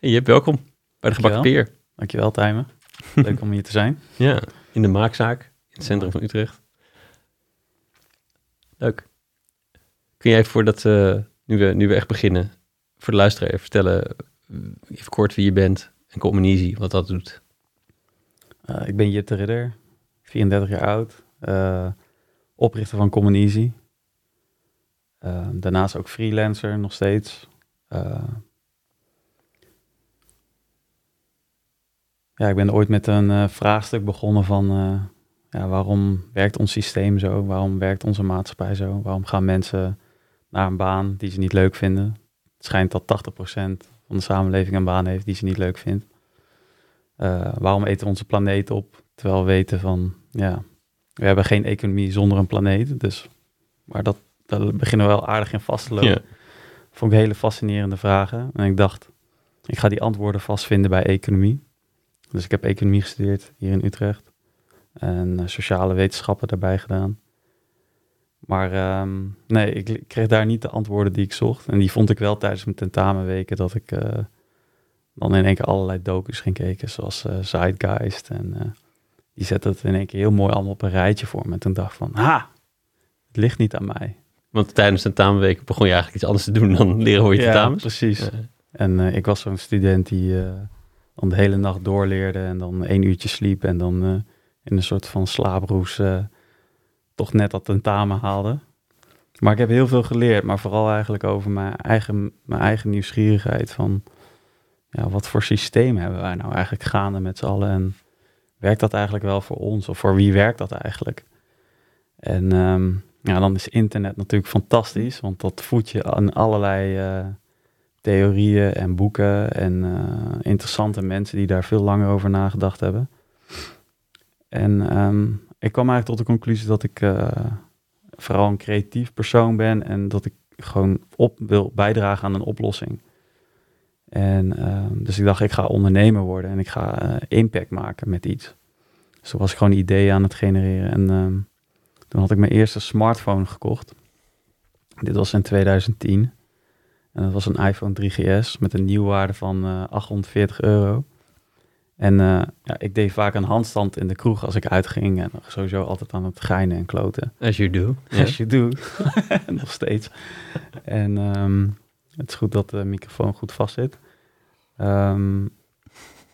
Hey, Jip, welkom bij de gebakken peer. Dankjewel, Tijmen. Leuk om hier te zijn. Ja, in de maakzaak in het centrum van Utrecht. Leuk. Kun jij even voordat we nu, we nu we echt beginnen, voor de luisteraar even vertellen, eh, even kort wie je bent en Communisie, wat dat doet? Eh, ik ben Jip de Ridder, 34 jaar oud, eh, oprichter van. Eh, daarnaast ook freelancer nog steeds. Ja, ik ben ooit met een eh, vraagstuk begonnen van eh, ja, waarom werkt ons systeem zo? Waarom werkt onze maatschappij zo? Waarom gaan mensen naar een baan die ze niet leuk vinden? Het schijnt dat 80% van de samenleving een baan heeft die ze niet leuk vindt. Eh, waarom eten we onze planeet op? Terwijl we weten van, ja, we hebben geen economie zonder een planeet. Dus, maar dat, daar beginnen we wel aardig in vast te lopen. Ja. Vond ik hele fascinerende vragen. En ik dacht, ik ga die antwoorden vastvinden bij economie. Dus ik heb economie gestudeerd hier in Utrecht. En eh, sociale wetenschappen daarbij gedaan. Maar ehm, nee, ik, kreeg daar niet de antwoorden die ik zocht. En die vond ik wel tijdens mijn tentamenweken dat ik eh, dan in één keer allerlei docus ging kijken, zoals eh Zeitgeist. En die zette het in één keer heel mooi allemaal op een rijtje voor me. En toen dacht ik van, ha, het ligt niet aan mij. Want tijdens de tentamenweek begon je eigenlijk iets anders te doen dan leren hoe je Ja, tentamens. precies. Ja. En ik was zo'n student die dan de hele nacht doorleerde en dan één uurtje sliep en dan eh, in een soort van slaaproes eh, toch net dat tentamen haalde. Maar ik heb heel veel geleerd, maar vooral eigenlijk over mijn eigen, mijn eigen nieuwsgierigheid van ja, wat voor systeem hebben wij nou eigenlijk gaande met z'n allen en werkt dat eigenlijk wel voor ons of voor wie werkt dat eigenlijk? En ehm, ja, dan is internet natuurlijk fantastisch, want dat voedt je aan allerlei eh, theorieën en boeken en eh, interessante mensen die daar veel langer over nagedacht hebben. En ehm, ik kwam eigenlijk tot de conclusie dat ik eh, vooral een creatief persoon ben en dat ik gewoon op wil bijdragen aan een oplossing. En ehm, dus ik dacht, ik ga ondernemer worden en ik ga eh, impact maken met iets. Dus toen was ik gewoon ideeën aan het genereren. En ehm, toen had ik mijn eerste smartphone gekocht. Dit was in 2010. En dat was een iPhone 3GS met een nieuwwaarde van eh 840 euro. En eh, ja, ik deed vaak een handstand in de kroeg als ik uitging. En sowieso altijd aan het geinen en kloten. As you do. As you do. Nog steeds. En ehm, het is goed dat de microfoon goed vast zit. Ehm,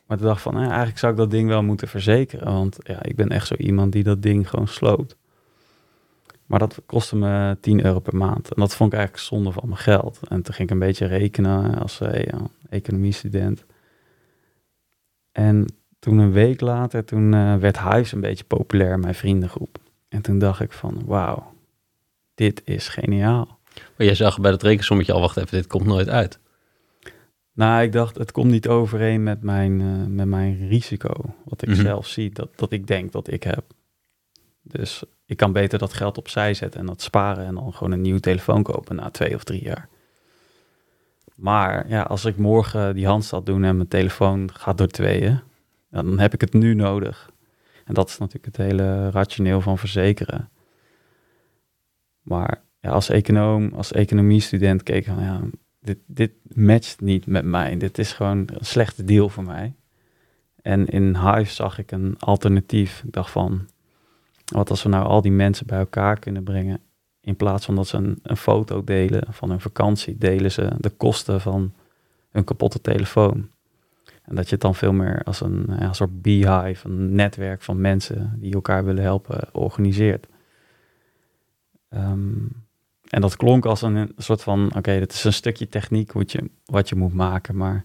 maar toen dacht ik van, nou ja, eigenlijk zou ik dat ding wel moeten verzekeren. Want ja, ik ben echt zo iemand die dat ding gewoon sloopt. Maar dat kostte me 10 euro per maand. En dat vond ik eigenlijk zonde van mijn geld. En toen ging ik een beetje rekenen als eh, ja, economiestudent. En toen een week later, toen eh, werd Huis een beetje populair in mijn vriendengroep. En toen dacht ik van, wauw, dit is geniaal. Maar jij zag bij dat rekensommetje al, wacht even, dit komt nooit uit. Nou, ik dacht, het komt niet overeen met mijn, eh, met mijn risico. Wat ik Mhm. zelf zie, dat, dat ik denk dat ik heb. Dus ik kan beter dat geld opzij zetten en dat sparen en dan gewoon een nieuwe telefoon kopen na twee of drie jaar. Maar ja, als ik morgen die handstand doe en mijn telefoon gaat door tweeën, dan heb ik het nu nodig. En dat is natuurlijk het hele rationeel van verzekeren. Maar als econoom, als economiestudent keek ik van ja, dit, dit matcht niet met mij. Dit is gewoon een slechte deal voor mij. En in Hive zag ik een alternatief. Ik dacht van, wat als we nou al die mensen bij elkaar kunnen brengen. In plaats van dat ze een, een foto delen van hun vakantie, delen ze de kosten van hun kapotte telefoon. En dat je het dan veel meer als een, een soort beehive, een netwerk van mensen die elkaar willen helpen, organiseert. Ehm, en dat klonk als een, soort van, oké, dat is een stukje techniek wat je, wat je moet maken. Maar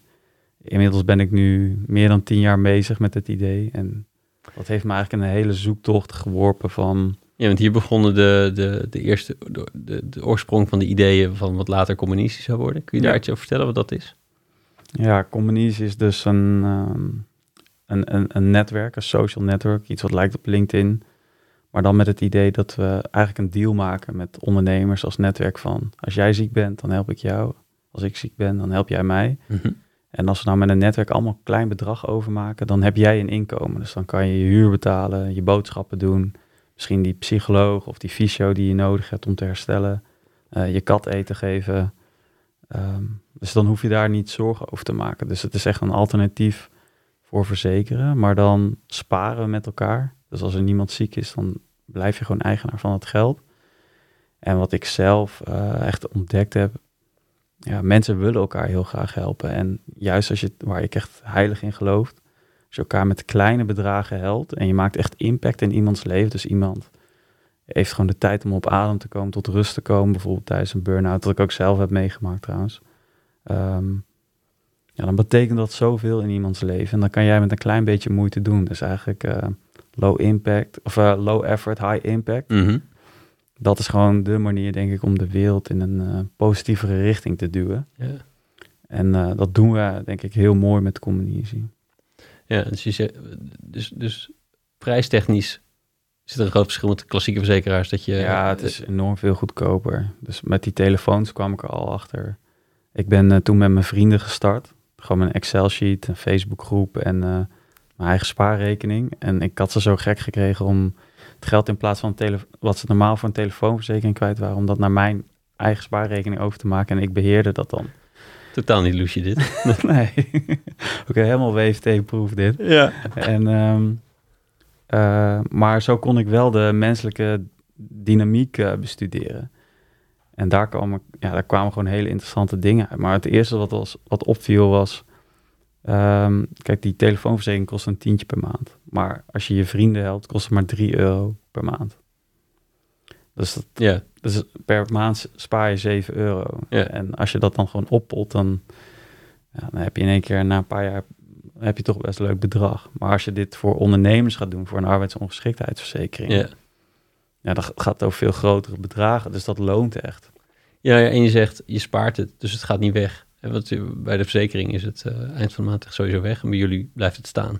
inmiddels ben ik nu meer dan tien jaar bezig met het idee. En dat heeft me eigenlijk een hele zoektocht geworpen van, Ja, want hier begonnen de, de, de eerste, de, de, de oorsprong van de ideeën van wat later communistisch zou worden. Kun je daar Ja. iets over vertellen wat dat is? ja, Communies is dus een, ehm, een, een, een netwerk, een social network, iets wat lijkt op LinkedIn. Maar dan met het idee dat we eigenlijk een deal maken met ondernemers als netwerk van, als jij ziek bent, dan help ik jou. Als ik ziek ben, dan help jij mij. En als we nou met een netwerk allemaal een klein bedrag overmaken, dan heb jij een inkomen. Dus dan kan je je huur betalen, je boodschappen doen. Misschien die psycholoog of die fysio die je nodig hebt om te herstellen. eh, je kat eten geven. Ehm, Dus dan hoef je daar niet zorgen over te maken. Dus het is echt een alternatief voor verzekeren, maar dan sparen we met elkaar. Dus als er niemand ziek is, dan blijf je gewoon eigenaar van het geld. En wat ik zelf eh, echt ontdekt heb, ja, mensen willen elkaar heel graag helpen. En juist als je, waar ik echt heilig in geloof, als je elkaar met kleine bedragen helpt en je maakt echt impact in iemands leven. Dus iemand heeft gewoon de tijd om op adem te komen, tot rust te komen, bijvoorbeeld tijdens een burn-out, dat ik ook zelf heb meegemaakt trouwens. Ehm, ja, dan betekent dat zoveel in iemands leven. En dan kan jij met een klein beetje moeite doen. Dus eigenlijk uh, low impact, of uh, low effort, high impact. Mhm. Dat is gewoon de manier, denk ik, om de wereld in een uh, positievere richting te duwen. Ja. En dat doen we, denk ik, heel mooi met Communizy. Ja, dus, je zegt, dus, dus prijstechnisch zit er een groot verschil met de klassieke verzekeraars. Dat je, ja, het is enorm veel goedkoper. Dus met die telefoons kwam ik er al achter. Ik ben toen met mijn vrienden gestart. Gewoon een Excel-sheet, een Facebookgroep en uh, mijn eigen spaarrekening. En ik had ze zo gek gekregen om het geld in plaats van wat ze normaal voor een telefoonverzekering kwijt waren, om dat naar mijn eigen spaarrekening over te maken. En ik beheerde dat dan. Totaal niet loesje dit. nee. Oké, helemaal WFT-proof dit. Ja. En, um, uh, maar zo kon ik wel de menselijke dynamiek uh, bestuderen. En daar kwamen, ja, daar kwamen gewoon hele interessante dingen uit. Maar het eerste wat, was, wat opviel was... Um, kijk, die telefoonverzekering kost een tientje per maand. Maar als je je vrienden helpt, kost het maar 3 euro per maand. Dus, dat, yeah. dus per maand spaar je 7 euro. Yeah. En als je dat dan gewoon oppot, dan, ja, dan heb je in één keer na een paar jaar heb je toch best een leuk bedrag. Maar als je dit voor ondernemers gaat doen, voor een arbeidsongeschiktheidsverzekering... Yeah. Ja, dat gaat over veel grotere bedragen, dus dat loont echt. Ja, ja, en je zegt, je spaart het, dus het gaat niet weg. En wat, bij de verzekering is het uh, eind van de maand sowieso weg en bij jullie blijft het staan.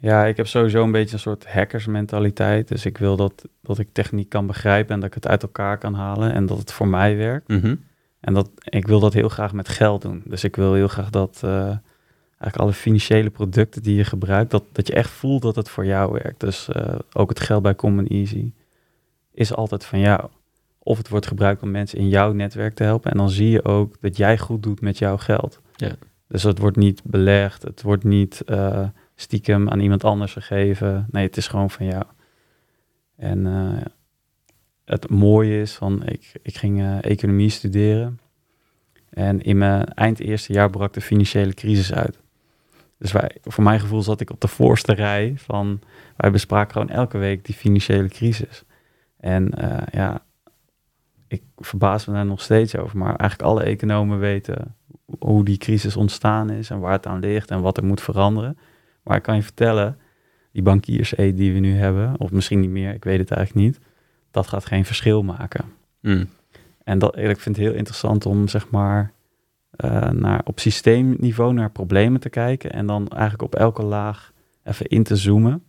Ja, ik heb sowieso een beetje een soort hackersmentaliteit. Dus ik wil dat, dat ik techniek kan begrijpen en dat ik het uit elkaar kan halen en dat het voor mij werkt. Mm -hmm. En dat, ik wil dat heel graag met geld doen. Dus ik wil heel graag dat uh, eigenlijk alle financiële producten die je gebruikt, dat, dat je echt voelt dat het voor jou werkt. Dus uh, ook het geld bij Common Easy is altijd van jou. Of het wordt gebruikt om mensen in jouw netwerk te helpen. En dan zie je ook dat jij goed doet met jouw geld. Ja. Dus het wordt niet belegd, het wordt niet uh, stiekem aan iemand anders gegeven. Nee, het is gewoon van jou. En uh, het mooie is van, ik, ik ging uh, economie studeren. En in mijn eind eerste jaar brak de financiële crisis uit. Dus wij, voor mijn gevoel zat ik op de voorste rij van, wij bespraken gewoon elke week die financiële crisis. En uh, ja, ik verbaas me daar nog steeds over. Maar eigenlijk alle economen weten hoe die crisis ontstaan is en waar het aan ligt en wat er moet veranderen. Maar ik kan je vertellen, die bankiers die we nu hebben, of misschien niet meer, ik weet het eigenlijk niet, dat gaat geen verschil maken. Mm. En dat, ik vind het heel interessant om zeg maar uh, naar, op systeemniveau naar problemen te kijken en dan eigenlijk op elke laag even in te zoomen.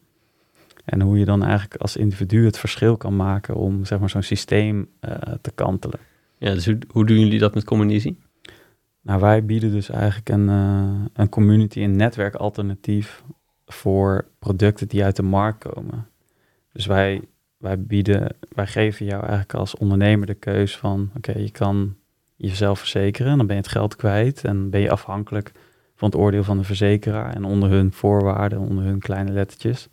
En hoe je dan eigenlijk als individu het verschil kan maken om zeg maar, zo'n systeem uh, te kantelen. Ja, dus hoe, hoe doen jullie dat met Communizy? Nou, wij bieden dus eigenlijk een, uh, een community, een netwerk alternatief voor producten die uit de markt komen. Dus wij, wij bieden, wij geven jou eigenlijk als ondernemer de keus van, oké, je kan jezelf verzekeren, dan ben je het geld kwijt en ben je afhankelijk van het oordeel van de verzekeraar en onder hun voorwaarden, onder hun kleine lettertjes.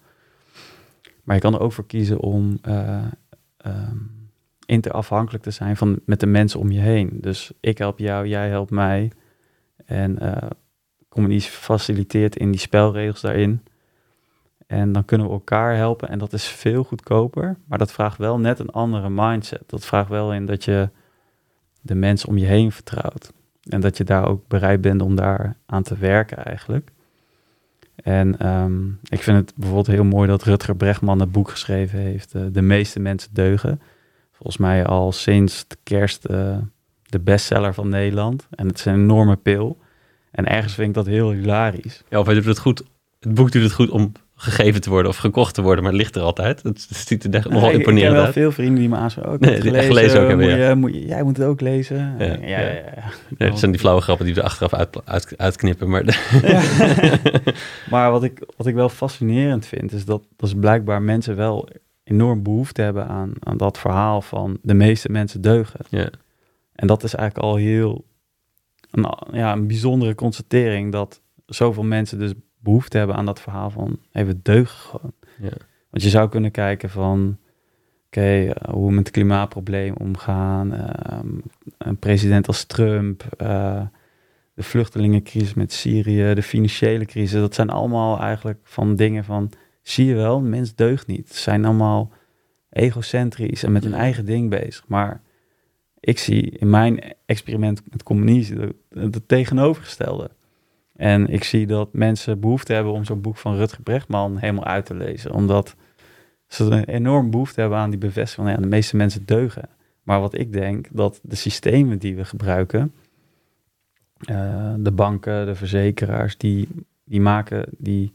Maar je kan er ook voor kiezen om uh, um, interafhankelijk te zijn van, met de mensen om je heen. Dus ik help jou, jij helpt mij. En uh, communicatie faciliteert in die spelregels daarin. En dan kunnen we elkaar helpen. En dat is veel goedkoper. Maar dat vraagt wel net een andere mindset. Dat vraagt wel in dat je de mensen om je heen vertrouwt. En dat je daar ook bereid bent om daar aan te werken eigenlijk. En um, ik vind het bijvoorbeeld heel mooi dat Rutger Brechtman het boek geschreven heeft, uh, De meeste mensen deugen. Volgens mij al sinds de kerst uh, de bestseller van Nederland. En het is een enorme pil. En ergens vind ik dat heel hilarisch. Ja, of hij doet het goed. Het boek doet het goed om gegeven te worden of gekocht te worden, maar het ligt er altijd. Het ziet er nogal nee, imponerend uit. Ik heb wel uit. veel vrienden die me aanspreken. Oh, nee, gelezen, gelezen ook hebben, moet ja. je, moet je, jij moet het ook lezen. Ja, ja, ja. Nee, dat zijn die flauwe grappen die we er achteraf uit, uit, uitknippen. Maar, maar wat, ik, wat ik wel fascinerend vind, is dat, dat is blijkbaar mensen wel enorm behoefte hebben aan, aan dat verhaal van de meeste mensen deugen. Ja. En dat is eigenlijk al heel een, ja, een bijzondere constatering dat zoveel mensen dus behoefte hebben aan dat verhaal van even deugen gewoon. Ja. Want je zou kunnen kijken van, oké, eh, hoe we met het klimaatprobleem omgaan, ehm, een president als Trump, eh, de vluchtelingencrisis met Syrië, de financiële crisis, dat zijn allemaal eigenlijk van dingen van, zie je wel, mens deugt niet. Ze zijn allemaal egocentrisch en met hun eigen ding bezig. Maar ik zie in mijn experiment met communisme het, tegenovergestelde. En ik zie dat mensen behoefte hebben om zo'n boek van Rutger Brechtman helemaal uit te lezen. Omdat ze een enorm behoefte hebben aan die bevestiging van ja, de meeste mensen deugen. Maar wat ik denk, dat de systemen die we gebruiken, eh, de banken, de verzekeraars, die, die maken, die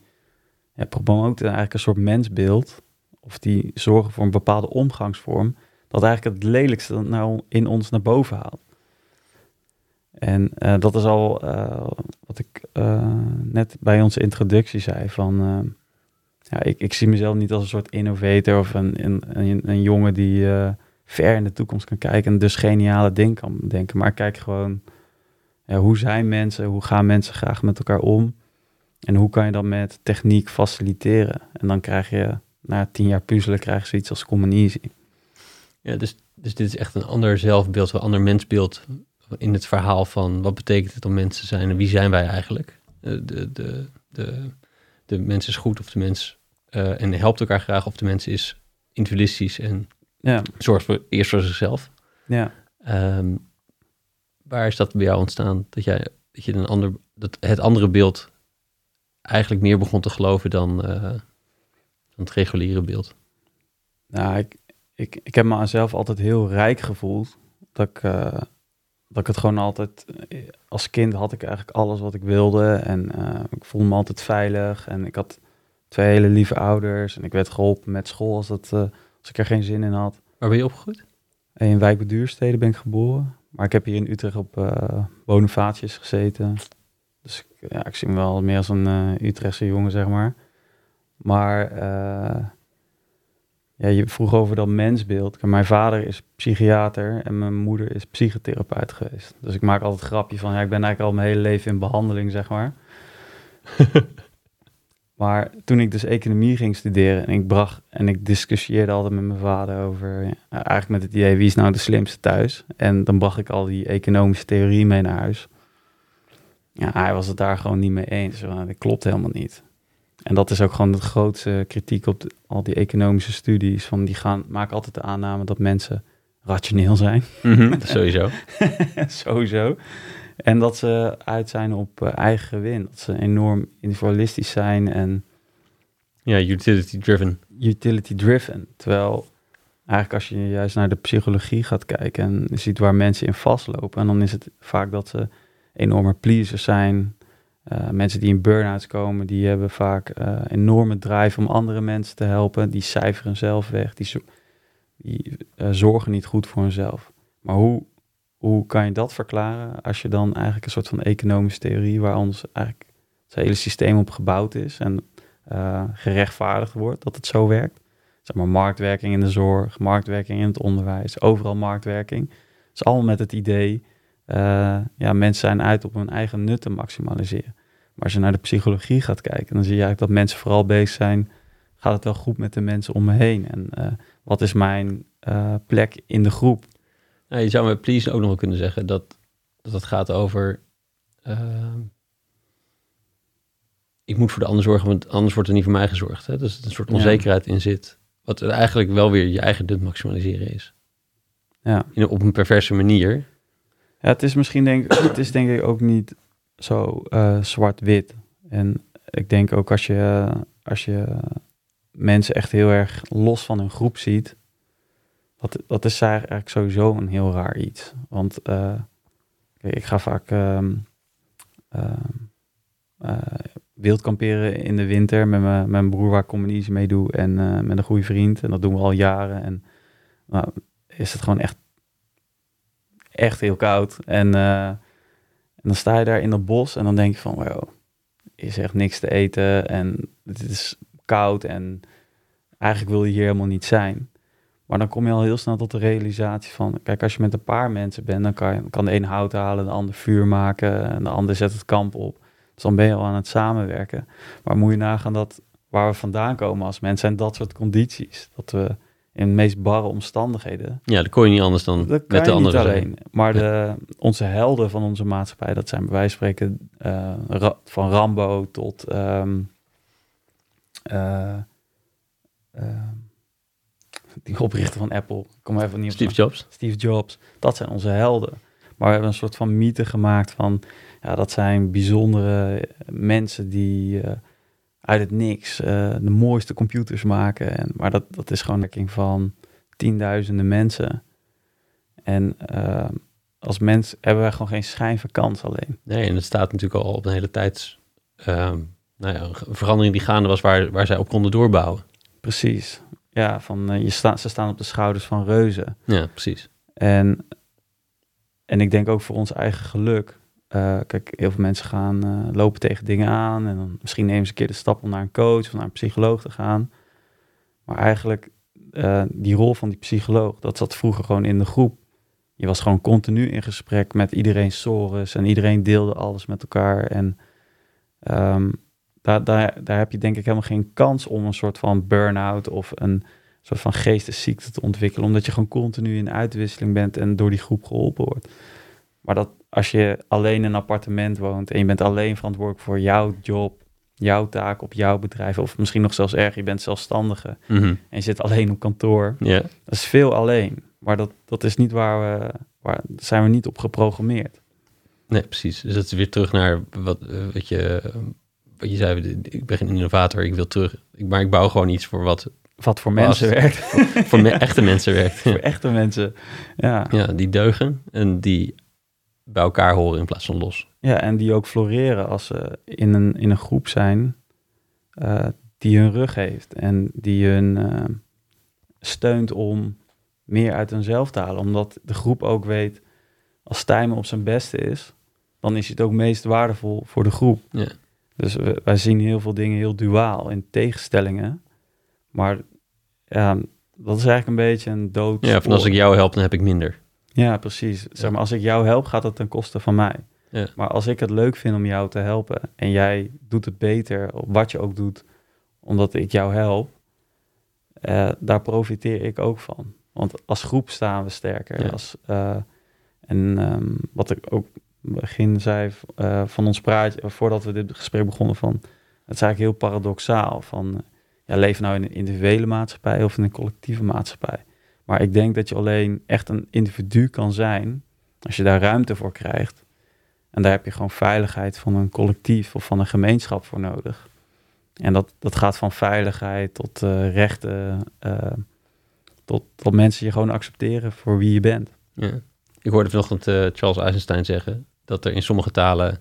ja, promoten eigenlijk een soort mensbeeld. Of die zorgen voor een bepaalde omgangsvorm. Dat eigenlijk het lelijkste nou in ons naar boven haalt. En uh, dat is al uh, wat ik uh, net bij onze introductie zei. Van, ja, ik, ik zie mezelf niet als een soort innovator of een, een, een, jongen die ver in de toekomst kan kijken en dus geniale dingen kan denken. Maar kijk gewoon, ja, hoe zijn mensen, hoe gaan mensen graag met elkaar om? En hoe kan je dat met techniek faciliteren? En dan krijg je, na tien jaar puzzelen, krijg je zoiets als communisme. Ja, dus, dus dit is echt een ander zelfbeeld, een ander mensbeeld in het verhaal van wat betekent het om mensen te zijn en wie zijn wij eigenlijk? De, de, de, de mens is goed of de mens uh, en helpt elkaar graag of de mens is individualistisch en ja. zorgt voor, eerst voor zichzelf. Ja. Um, waar is dat bij jou ontstaan? Dat, jij, dat je een ander, dat het andere beeld eigenlijk meer begon te geloven dan, uh, dan het reguliere beeld? Nou, ik, ik, ik heb me zelf altijd heel rijk gevoeld. Dat ik, uh, dat ik het gewoon altijd, als kind had ik eigenlijk alles wat ik wilde en uh, ik voelde me altijd veilig en ik had twee hele lieve ouders en ik werd geholpen met school als, dat, als ik er geen zin in had. Waar ben je opgegroeid? In Wijk bij Duurstede ben ik geboren, maar ik heb hier in Utrecht op uh, gezeten. Dus ja, ik zie me wel meer als een Utrechtse jongen, zeg maar. Maar ja, je vroeg over dat mensbeeld. Mijn vader is psychiater en mijn moeder is psychotherapeut geweest. Dus ik maak altijd een grapje van, ja, ik ben eigenlijk al mijn hele leven in behandeling, zeg maar. maar toen ik dus economie ging studeren en ik bracht en ik discussieerde altijd met mijn vader over, ja, eigenlijk met het idee, wie is nou de slimste thuis? En dan bracht ik al die economische theorie mee naar huis. Ja, hij was het daar gewoon niet mee eens. Dat klopt helemaal niet. En dat is ook gewoon de grootste kritiek op de, al die economische studies. Van die gaan, maken altijd de aanname dat mensen rationeel zijn. Mm -hmm, sowieso. sowieso. En dat ze uit zijn op uh, eigen gewin. Dat ze enorm individualistisch zijn en... Ja, utility driven. Utility driven. Terwijl eigenlijk als je juist naar de psychologie gaat kijken en ziet waar mensen in vastlopen. En dan is het vaak dat ze enorme pleasers zijn, uh, mensen die in burn-outs komen, die hebben vaak uh, enorme drive om andere mensen te helpen. Die cijferen zelf weg, die, die uh, zorgen niet goed voor hunzelf. Maar hoe, hoe kan je dat verklaren als je dan eigenlijk een soort van economische theorie, waar ons eigenlijk het hele systeem op gebouwd is en gerechtvaardigd wordt dat het zo werkt? Zeg maar marktwerking in de zorg, marktwerking in het onderwijs, overal marktwerking. Dat is allemaal met het idee uh, ja, mensen zijn uit op hun eigen nut te maximaliseren. Maar als je naar de psychologie gaat kijken, dan zie je eigenlijk dat mensen vooral bezig zijn. Gaat het wel goed met de mensen om me heen? En uh, wat is mijn uh, plek in de groep? Nou, je zou met please ook nog wel kunnen zeggen dat, dat het gaat over. ik moet voor de ander zorgen, want anders wordt er niet voor mij gezorgd. Hè? Dus er een soort onzekerheid in zit. Wat er eigenlijk wel weer je eigen nut maximaliseren is. Ja. In, op een perverse manier. Ja, het is misschien denk, het is denk ik ook niet zo uh, zwart-wit. En ik denk ook als je, als je mensen echt heel erg los van hun groep ziet, dat, dat is eigenlijk sowieso een heel raar iets. Want kijk, ik ga vaak wildkamperen in de winter met mijn, broer waar ik communies mee doe en met een goede vriend. En dat doen we al jaren. En nou, is het gewoon echt echt heel koud. En, uh, en dan sta je daar in het bos en dan denk je van, wow, is echt niks te eten en het is koud en eigenlijk wil je hier helemaal niet zijn. Maar dan kom je al heel snel tot de realisatie van... Kijk, als je met een paar mensen bent... dan kan, kan de een hout halen, de ander vuur maken... en de ander zet het kamp op. Dus dan ben je al aan het samenwerken. Maar moet je nagaan dat waar we vandaan komen als mensen... zijn dat soort condities. Dat we in de meest barre omstandigheden... Ja, dat kon je niet anders dan Dat kan met de andere alleen. Maar de, onze helden van onze maatschappij, dat zijn bij wijze van spreken eh, Ra- van Rambo tot ehm, eh, ehm, die oprichter van Apple. Ik Kom even niet op Steve Jobs. Steve Jobs. Dat zijn onze helden. Maar we hebben een soort van mythe gemaakt van, ja, dat zijn bijzondere mensen die eh, uit het niks eh, de mooiste computers maken. En, maar dat, dat is gewoon een werking van tienduizenden mensen. En eh, als mens hebben wij gewoon geen schijn van kans alleen. Nee, en het staat natuurlijk al op een hele tijd... ehm, nou ja, een verandering die gaande was waar, waar zij op konden doorbouwen. Precies. Ja, van, eh, je sta, ze staan op de schouders van reuzen. Ja, precies. En, en ik denk ook voor ons eigen geluk. Eh, kijk, heel veel mensen gaan eh, lopen tegen dingen aan. En dan misschien nemen ze een keer de stap om naar een coach of naar een psycholoog te gaan. Maar eigenlijk, eh, die rol van die psycholoog, dat zat vroeger gewoon in de groep. Je was gewoon continu in gesprek met iedereen sores en iedereen deelde alles met elkaar. En ehm, daar, daar, daar heb je denk ik helemaal geen kans om een soort van burn-out of een soort van geestesziekte te ontwikkelen, omdat je gewoon continu in uitwisseling bent en door die groep geholpen wordt. Maar dat als je alleen in een appartement woont en je bent alleen verantwoordelijk voor jouw job, jouw taak op jouw bedrijf, of misschien nog zelfs erger, je bent zelfstandige Mhm. en je zit alleen op kantoor, Ja, dat is veel alleen. Maar dat, dat is niet waar we, waar daar zijn we niet op geprogrammeerd. nee, precies. Dus dat is weer terug naar wat, eh, wat, je, wat je zei. Ik ben geen innovator, ik wil terug. Ik, maar ik bouw gewoon iets voor wat Wat voor mensen werkt, voor me- echte mensen werkt. voor echte mensen. Ja. Ja, die deugen en die bij elkaar horen in plaats van los. Ja, en die ook floreren als ze in een, in een groep zijn eh, die hun rug heeft en die hun eh, steunt om meer uit hunzelf te halen. Omdat de groep ook weet, als Stijmen op zijn beste is, dan is het ook meest waardevol voor de groep. Ja. Dus we- wij zien heel veel dingen heel duaal in tegenstellingen. Maar ja, dat is eigenlijk een beetje een dood. Ja, van als ik jou help, dan heb ik minder. Ja, precies. Zeg maar, als ik jou help, gaat het ten koste van mij. Ja. Maar als ik het leuk vind om jou te helpen en jij doet het beter, op wat je ook doet, omdat ik jou help, eh, daar profiteer ik ook van. Want als groep staan we sterker. Ja. Als, eh, en ehm, wat ik ook begin zei eh, van ons praatje, voordat we dit gesprek begonnen, van het is eigenlijk heel paradoxaal. Van, ja, leef nou in een individuele maatschappij of in een collectieve maatschappij. Maar ik denk dat je alleen echt een individu kan zijn als je daar ruimte voor krijgt. En daar heb je gewoon veiligheid van een collectief of van een gemeenschap voor nodig. En dat, dat gaat van veiligheid tot eh, rechten, eh, tot, tot mensen je gewoon accepteren voor wie je bent. Ja. Ik hoorde vanochtend eh, Charles Eisenstein zeggen dat er in sommige talen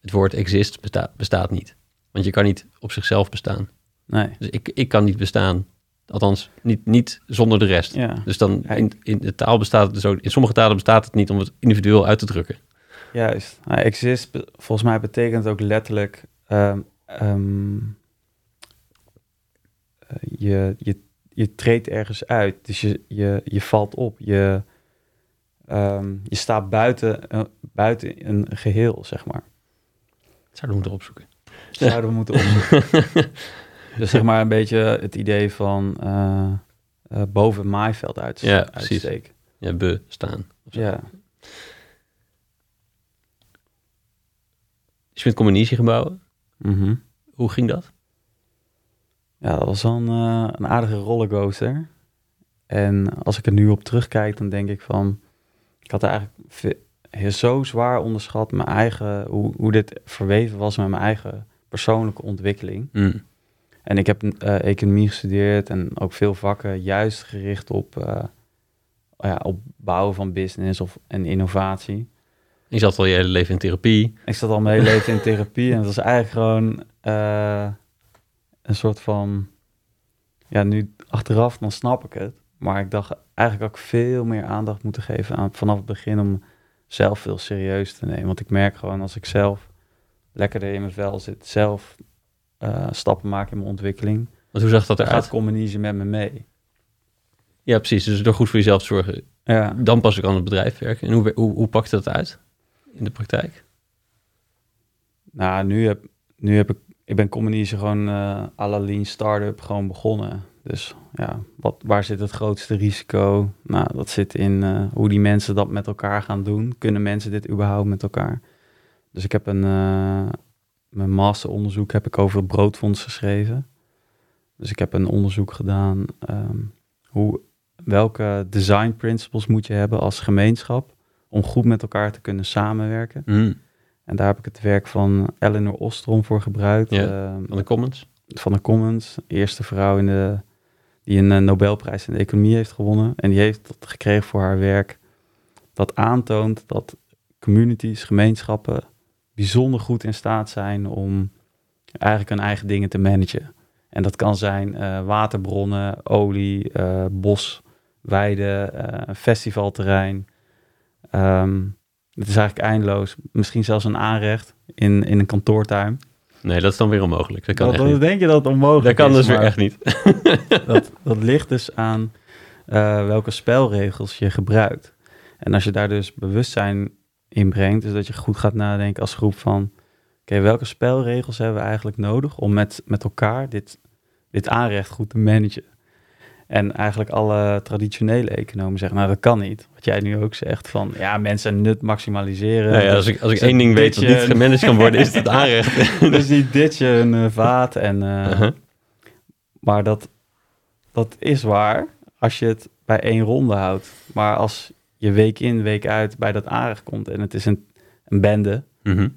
het woord exist besta- bestaat niet. Want je kan niet op zichzelf bestaan. Nee, Dus ik, ik kan niet bestaan. Althans, niet, niet zonder de rest. ja, Dus dan in, in de taal bestaat het dus ook. In sommige talen bestaat het niet om het individueel uit te drukken. juist. Nou, exist, volgens mij betekent het ook letterlijk ehm, ehm, eh, je, je, je treedt ergens uit. Dus je, je, je valt op. Je, ehm, je staat buiten, eh, buiten een geheel, zeg maar. Zouden we moeten opzoeken. Zouden we moeten opzoeken. dus zeg maar een beetje het idee van eh, eh, boven het maaiveld uit, Ja, precies. uitsteken. Ja, bestaan. Ja. Dus je bent communitie gebouwen. Mhm. Hoe ging dat? ja, dat was een, eh, een aardige rollercoaster. En als ik er nu op terugkijk, dan denk ik van... Ik had eigenlijk zo zwaar onderschat mijn eigen, hoe, hoe dit verweven was met mijn eigen persoonlijke ontwikkeling. Mm. En ik heb eh, economie gestudeerd en ook veel vakken juist gericht op, eh, ja, op bouwen van business of, en innovatie. Je zat al je hele leven in therapie. Ik zat al mijn hele leven in therapie en het was eigenlijk gewoon eh, een soort van... Ja, nu achteraf dan snap ik het. Maar ik dacht eigenlijk ook veel meer aandacht moeten geven aan vanaf het begin om zelf veel serieus te nemen. Want ik merk gewoon als ik zelf lekkerder in mijn vel zit, zelf eh, stappen maak in mijn ontwikkeling, Want hoe zag dat eruit? gaat communisme met me mee. Ja, precies. Dus door goed voor jezelf te zorgen, Ja. dan pas ik aan het bedrijf werken. En hoe, hoe, hoe pakt dat uit in de praktijk? Nou, nu heb, nu heb ik, ik ben Communize gewoon eh à la lean startup gewoon begonnen. Dus ja, wat, waar zit het grootste risico? Nou, dat zit in eh, hoe die mensen dat met elkaar gaan doen. Kunnen mensen dit überhaupt met elkaar? Dus ik heb een, mijn masteronderzoek heb ik over het broodfonds geschreven. Dus ik heb een onderzoek gedaan, ehm, hoe, welke design principles moet je hebben als gemeenschap om goed met elkaar te kunnen samenwerken. Mm. En daar heb ik het werk van Eleanor Ostrom voor gebruikt. Ja, ehm, Van de comments? van de Commons. Eerste vrouw in de, die een eh, Nobelprijs in de economie heeft gewonnen. En die heeft dat gekregen voor haar werk. Dat aantoont dat communities, gemeenschappen bijzonder goed in staat zijn om eigenlijk hun eigen dingen te managen. En dat kan zijn eh, waterbronnen, olie, eh, bos, weide, eh, festivalterrein. Ehm, het is eigenlijk eindeloos. Misschien zelfs een aanrecht in, in een kantoortuin. Nee, dat is dan weer onmogelijk. Dat kan Dat- echt dat niet. denk je dat het onmogelijk Dat kan is, dus weer echt niet. Dat, dat ligt dus aan welke spelregels je gebruikt. En als je daar dus bewustzijn in brengt, dus dat je goed gaat nadenken als groep van... Oké, welke spelregels hebben we eigenlijk nodig om met, met elkaar dit, dit aanrecht goed te managen? En eigenlijk alle traditionele economen zeggen, nou dat kan niet. Wat jij nu ook zegt van, ja, mensen nut maximaliseren. Nou ja, als ik, als ik Dus één ding weet dat niet gemanaged kan worden, is het aanrecht. dus die ditje een eh, vaat en... eh, Uh-huh. Maar dat, dat is waar als je het bij één ronde houdt. Maar als je week in, week uit bij dat aanrecht komt en het is een, een bende... Mhm.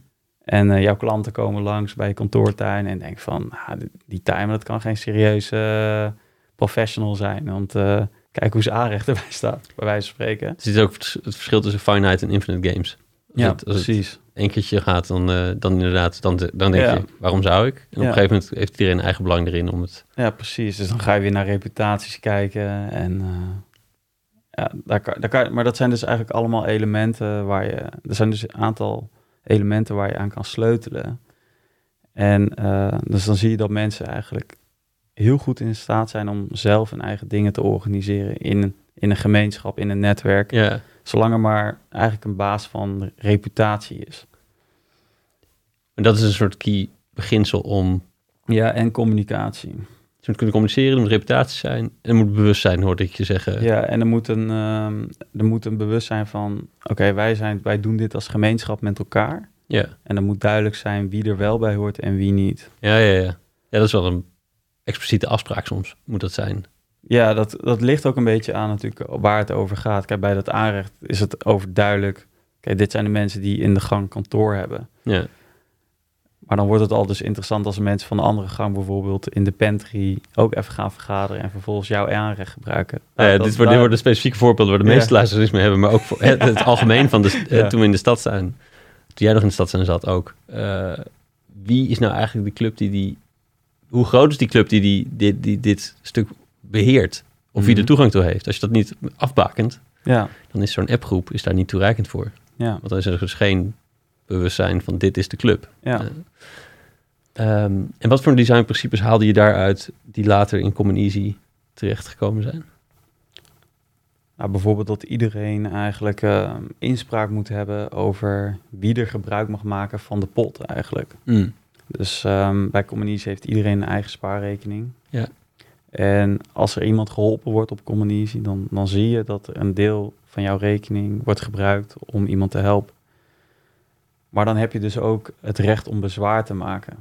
en eh, jouw klanten komen langs bij je kantoortuin en denken van... Nou, die- die timer, dat kan geen serieuze eh, professional zijn. Want eh, kijk hoe ze aanrecht erbij staat, bij wijze van spreken. Het is ook het verschil tussen finite en infinite games. Als Ja, het, als het precies. één keertje gaat, dan, dan inderdaad, dan, dan denk Ja. je, waarom zou ik? En op Ja. een gegeven moment heeft iedereen een eigen belang erin om het... Ja, precies. Dus dan ga je weer naar reputaties kijken. En ja, daar kan, daar kan, maar dat zijn dus eigenlijk allemaal elementen waar je. Er zijn dus een aantal elementen waar je aan kan sleutelen. En eh, dus dan zie je dat mensen eigenlijk heel goed in staat zijn om zelf hun eigen dingen te organiseren in een, in een gemeenschap, in een netwerk. Ja, Zolang er maar eigenlijk een baas van reputatie is. en dat is een soort key beginsel om Ja, en communicatie. Te kunnen communiceren, er moet reputatie zijn en er moet bewustzijn, hoorde ik je zeggen. Ja, en er moet een, ehm, er moet een bewustzijn van... oké, wij wij, wij doen dit als gemeenschap met elkaar. Ja, En er moet duidelijk zijn wie er wel bij hoort en wie niet. ja, ja. Ja, ja dat is wel een expliciete afspraak soms, moet dat zijn. Ja, dat, dat ligt ook een beetje aan natuurlijk waar het over gaat. Kijk, bij dat aanrecht is het overduidelijk... Kijk, dit zijn de mensen die in de gang kantoor hebben. Ja, Maar dan wordt het al dus interessant als mensen van de andere gang... bijvoorbeeld in de pantry ook even gaan vergaderen... en vervolgens jouw aanrecht gebruiken. Nou ja, Nou, dat- dit, wordt, dit worden specifieke voorbeelden waar de Ja. meeste luisteraars mee hebben, maar ook voor het, het algemeen van de, eh, Ja. toen we in de stad zijn. Toen jij nog in de stad zijn zat ook. Eh, wie is nou eigenlijk de club die die... Hoe groot is die club die, die dit, die dit stuk beheert? Of wie Mhm. er toegang toe heeft? Als je dat niet afbakent, Ja, dan is zo'n appgroep is daar niet toereikend voor. ja, Want dan is er dus geen bewustzijn van dit is de club. ja. Eh, ehm, en wat voor designprincipes haalde je daaruit die later in Common Easy terechtgekomen zijn? Nou, bijvoorbeeld dat iedereen eigenlijk eh, inspraak moet hebben over wie er gebruik mag maken van de pot eigenlijk. Dus ehm, bij Communities heeft iedereen een eigen spaarrekening. Ja. En als er iemand geholpen wordt op Communities, dan, dan zie je dat er een deel van jouw rekening wordt gebruikt om iemand te helpen. Maar dan heb je dus ook het recht om bezwaar te maken.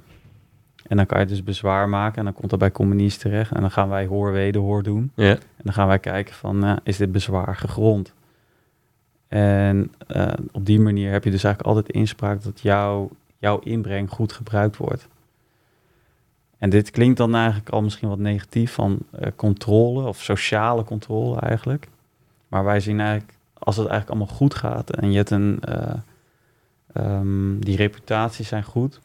En dan kan je dus bezwaar maken en dan komt dat bij Communities terecht. En dan gaan wij hoor wederhoor doen. Ja, En dan gaan wij kijken van, eh, is dit bezwaar gegrond? En eh, op die manier heb je dus eigenlijk altijd inspraak dat jouw, jouw inbreng goed gebruikt wordt. En dit klinkt dan eigenlijk al misschien wat negatief van eh, controle of sociale controle eigenlijk. Maar wij zien eigenlijk, als het eigenlijk allemaal goed gaat en je hebt een, eh, ehm, die reputaties zijn goed,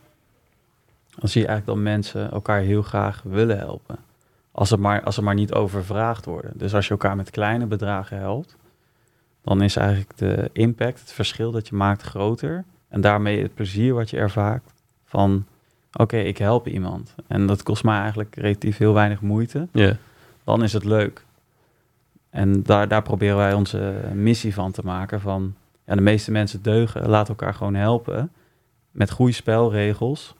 dan zie je eigenlijk dat mensen elkaar heel graag willen helpen. Als er, maar, als er maar niet overvraagd worden. Dus als je elkaar met kleine bedragen helpt, dan is eigenlijk de impact, het verschil dat je maakt groter. En daarmee het plezier wat je ervaart van, oké, ik help iemand. En dat kost mij eigenlijk relatief heel weinig moeite. Dan is het leuk. En daar, daar proberen wij onze missie van te maken. Van ja, de meeste mensen deugen, laat elkaar gewoon helpen. Met goede spelregels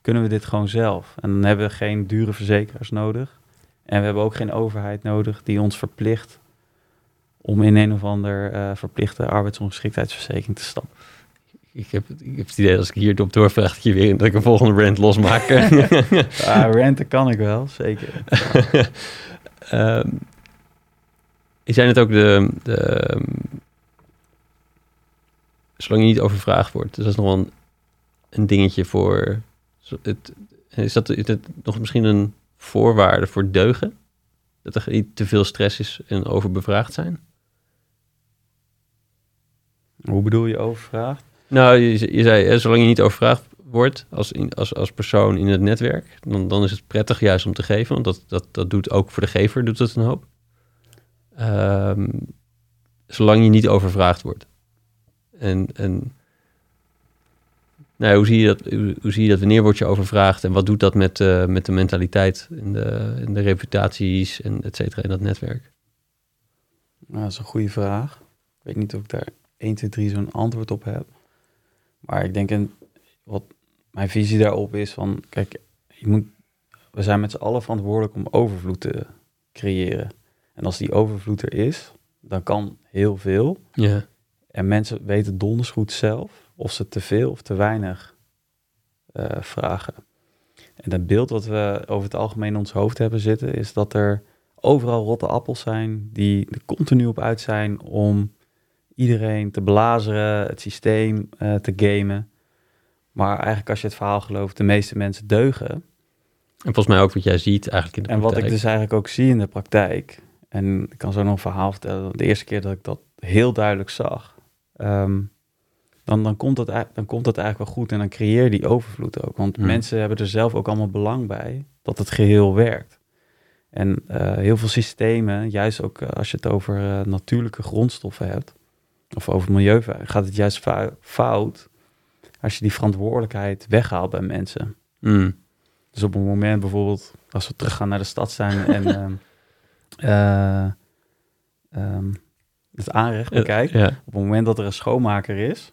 kunnen we dit gewoon zelf. En dan hebben we geen dure verzekeraars nodig. En we hebben ook geen overheid nodig die ons verplicht om in een of ander eh, verplichte arbeidsongeschiktheidsverzekering te stappen. Ik heb, ik heb het idee als ik hier op doorvraag dat, je weer, dat ik een volgende rant losmaak. ja, renten kan ik wel, zeker. um, je zei net ook de, de zolang je niet overvraagd wordt. Dus dat is nog wel een, een dingetje voor. Het, is, dat, is dat nog misschien een voorwaarde voor deugen? Dat er niet te veel stress is en overbevraagd zijn? Hoe bedoel je overvraagd? Nou, je, je zei, zolang je niet overvraagd wordt als, in, als, als persoon in het netwerk, dan, dan is het prettig juist om te geven. Want dat, dat, dat doet ook voor de gever doet het een hoop. Um, zolang je niet overvraagd wordt. En, en nou, hoe, zie je dat, hoe, zie je dat? Wanneer word je overvraagd? En wat doet dat met, uh, met de mentaliteit en de, en de reputaties en et cetera in dat netwerk? Nou, dat is een goede vraag. Ik weet niet of ik daar 1, 2, 3 zo'n antwoord op heb. Maar ik denk, een, wat mijn visie daarop is van, kijk, je moet, we zijn met z'n allen verantwoordelijk om overvloed te creëren. En als die overvloed er is, dan kan heel veel. Ja. En mensen weten donders goed zelf of ze te veel of te weinig uh, vragen. En het beeld wat we over het algemeen in ons hoofd hebben zitten, is dat er overal rotte appels zijn die er continu op uit zijn om iedereen te blazeren, het systeem uh, te gamen. Maar eigenlijk als je het verhaal gelooft, de meeste mensen deugen. En volgens mij ook wat jij ziet eigenlijk in de en praktijk. En wat ik dus eigenlijk ook zie in de praktijk. En ik kan zo nog een verhaal vertellen. De eerste keer dat ik dat heel duidelijk zag. Um, dan, dan, komt dat, dan komt dat eigenlijk wel goed. En dan creëer je die overvloed ook. Want mensen hebben er zelf ook allemaal belang bij dat het geheel werkt. En uh, heel veel systemen, juist ook uh, als je het over uh, natuurlijke grondstoffen hebt, of over milieu, gaat het juist fout als je die verantwoordelijkheid weghaalt bij mensen. Mm. Dus op een moment bijvoorbeeld, als we teruggaan naar de stad zijn en um, het aanrecht bekijkt, ja. op het moment dat er een schoonmaker is,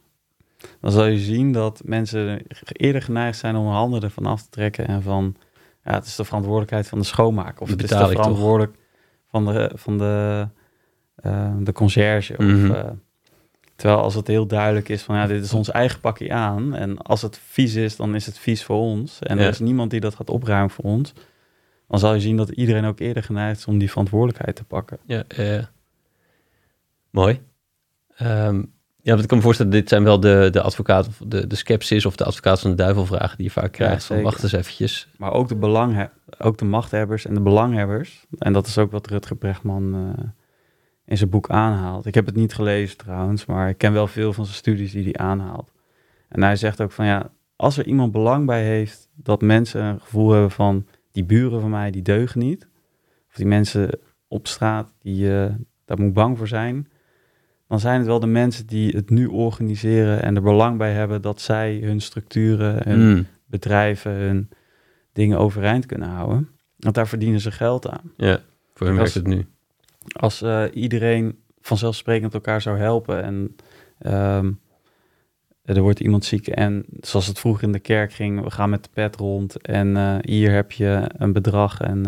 dan zal je zien dat mensen eerder geneigd zijn om hun handen ervan af te trekken en van, ja, het is de verantwoordelijkheid van de schoonmaker. Of het is de toch? verantwoordelijk van de, van de, eh, de conciërge. Mhm. Eh, terwijl als het heel duidelijk is van, ja, dit is ons eigen pakje aan. En als het vies is, dan is het vies voor ons. En Ja. er is niemand die dat gaat opruimen voor ons. Dan zal je zien dat iedereen ook eerder geneigd is om die verantwoordelijkheid te pakken. Ja, eh, mooi. Ehm, ja, want ik kan me voorstellen, dit zijn wel de, de advocaat, of de, de skepsis of de advocaat van de duivel vragen die je vaak krijgt. van, wacht eens eventjes. Maar ook de, belanghe ook de machthebbers en de belanghebbers. En dat is ook wat Rutger Brechtman eh, in zijn boek aanhaalt. Ik heb het niet gelezen trouwens, maar ik ken wel veel van zijn studies die hij aanhaalt. En hij zegt ook van ja, als er iemand belang bij heeft dat mensen een gevoel hebben van die buren van mij, die deugen niet. Of die mensen op straat, die, eh, daar moet bang voor zijn. Dan zijn het wel de mensen die het nu organiseren en er belang bij hebben dat zij hun structuren, hun Mm, bedrijven hun dingen overeind kunnen houden. Want daar verdienen ze geld aan. ja, voor hen Als- werkt het nu. Als eh, iedereen vanzelfsprekend elkaar zou helpen en ehm, er wordt iemand ziek en zoals het vroeger in de kerk ging, we gaan met de pet rond en eh, hier heb je een bedrag en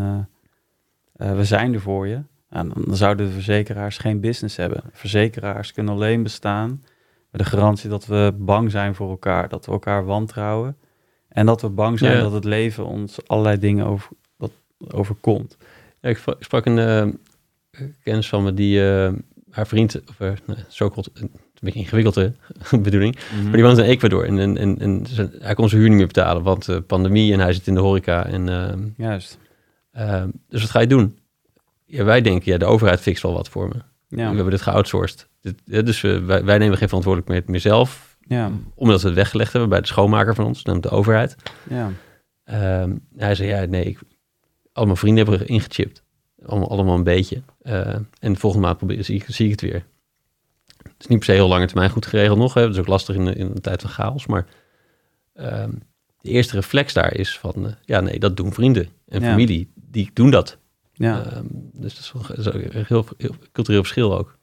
eh, we zijn er voor je. Ja, dan zouden de verzekeraars geen business hebben. Verzekeraars kunnen alleen bestaan met de garantie dat we bang zijn voor elkaar, dat we elkaar wantrouwen en dat we bang zijn Ja. dat het leven ons allerlei dingen over, dat overkomt. Ja, ik sprak- een eh, kennis van me die eh, haar vriend, of uh, zo kort, een beetje ingewikkelde bedoeling, maar die woont in Ecuador en, en, en, en hij kon zijn huur niet meer betalen, want eh, pandemie en hij zit in de horeca en ehm, Juist. ehm, dus wat ga je doen? Ja, wij denken, ja, de overheid fixt wel wat voor me. Ja. We hebben dit geoutsourced. Dit, dus eh, wij, wij nemen geen verantwoordelijkheid meer zelf, Ja. omdat we het weggelegd hebben bij de schoonmaker van ons, namelijk de overheid. Ja. Ehm, hij zei, ja, nee, ik, al mijn vrienden hebben ingechipt. Allemaal, allemaal een beetje. Eh, en volgende maand probeer, zie, ik, zie ik het weer. Het is niet per se heel lange termijn goed geregeld nog. Hè. Dat is ook lastig in, in een tijd van chaos. Maar ehm, de eerste reflex daar is van... eh, ja, nee, dat doen vrienden en Ja. familie. Die doen dat. Ja. Ehm, dus dat is, wel, dat is heel, heel cultureel verschil ook.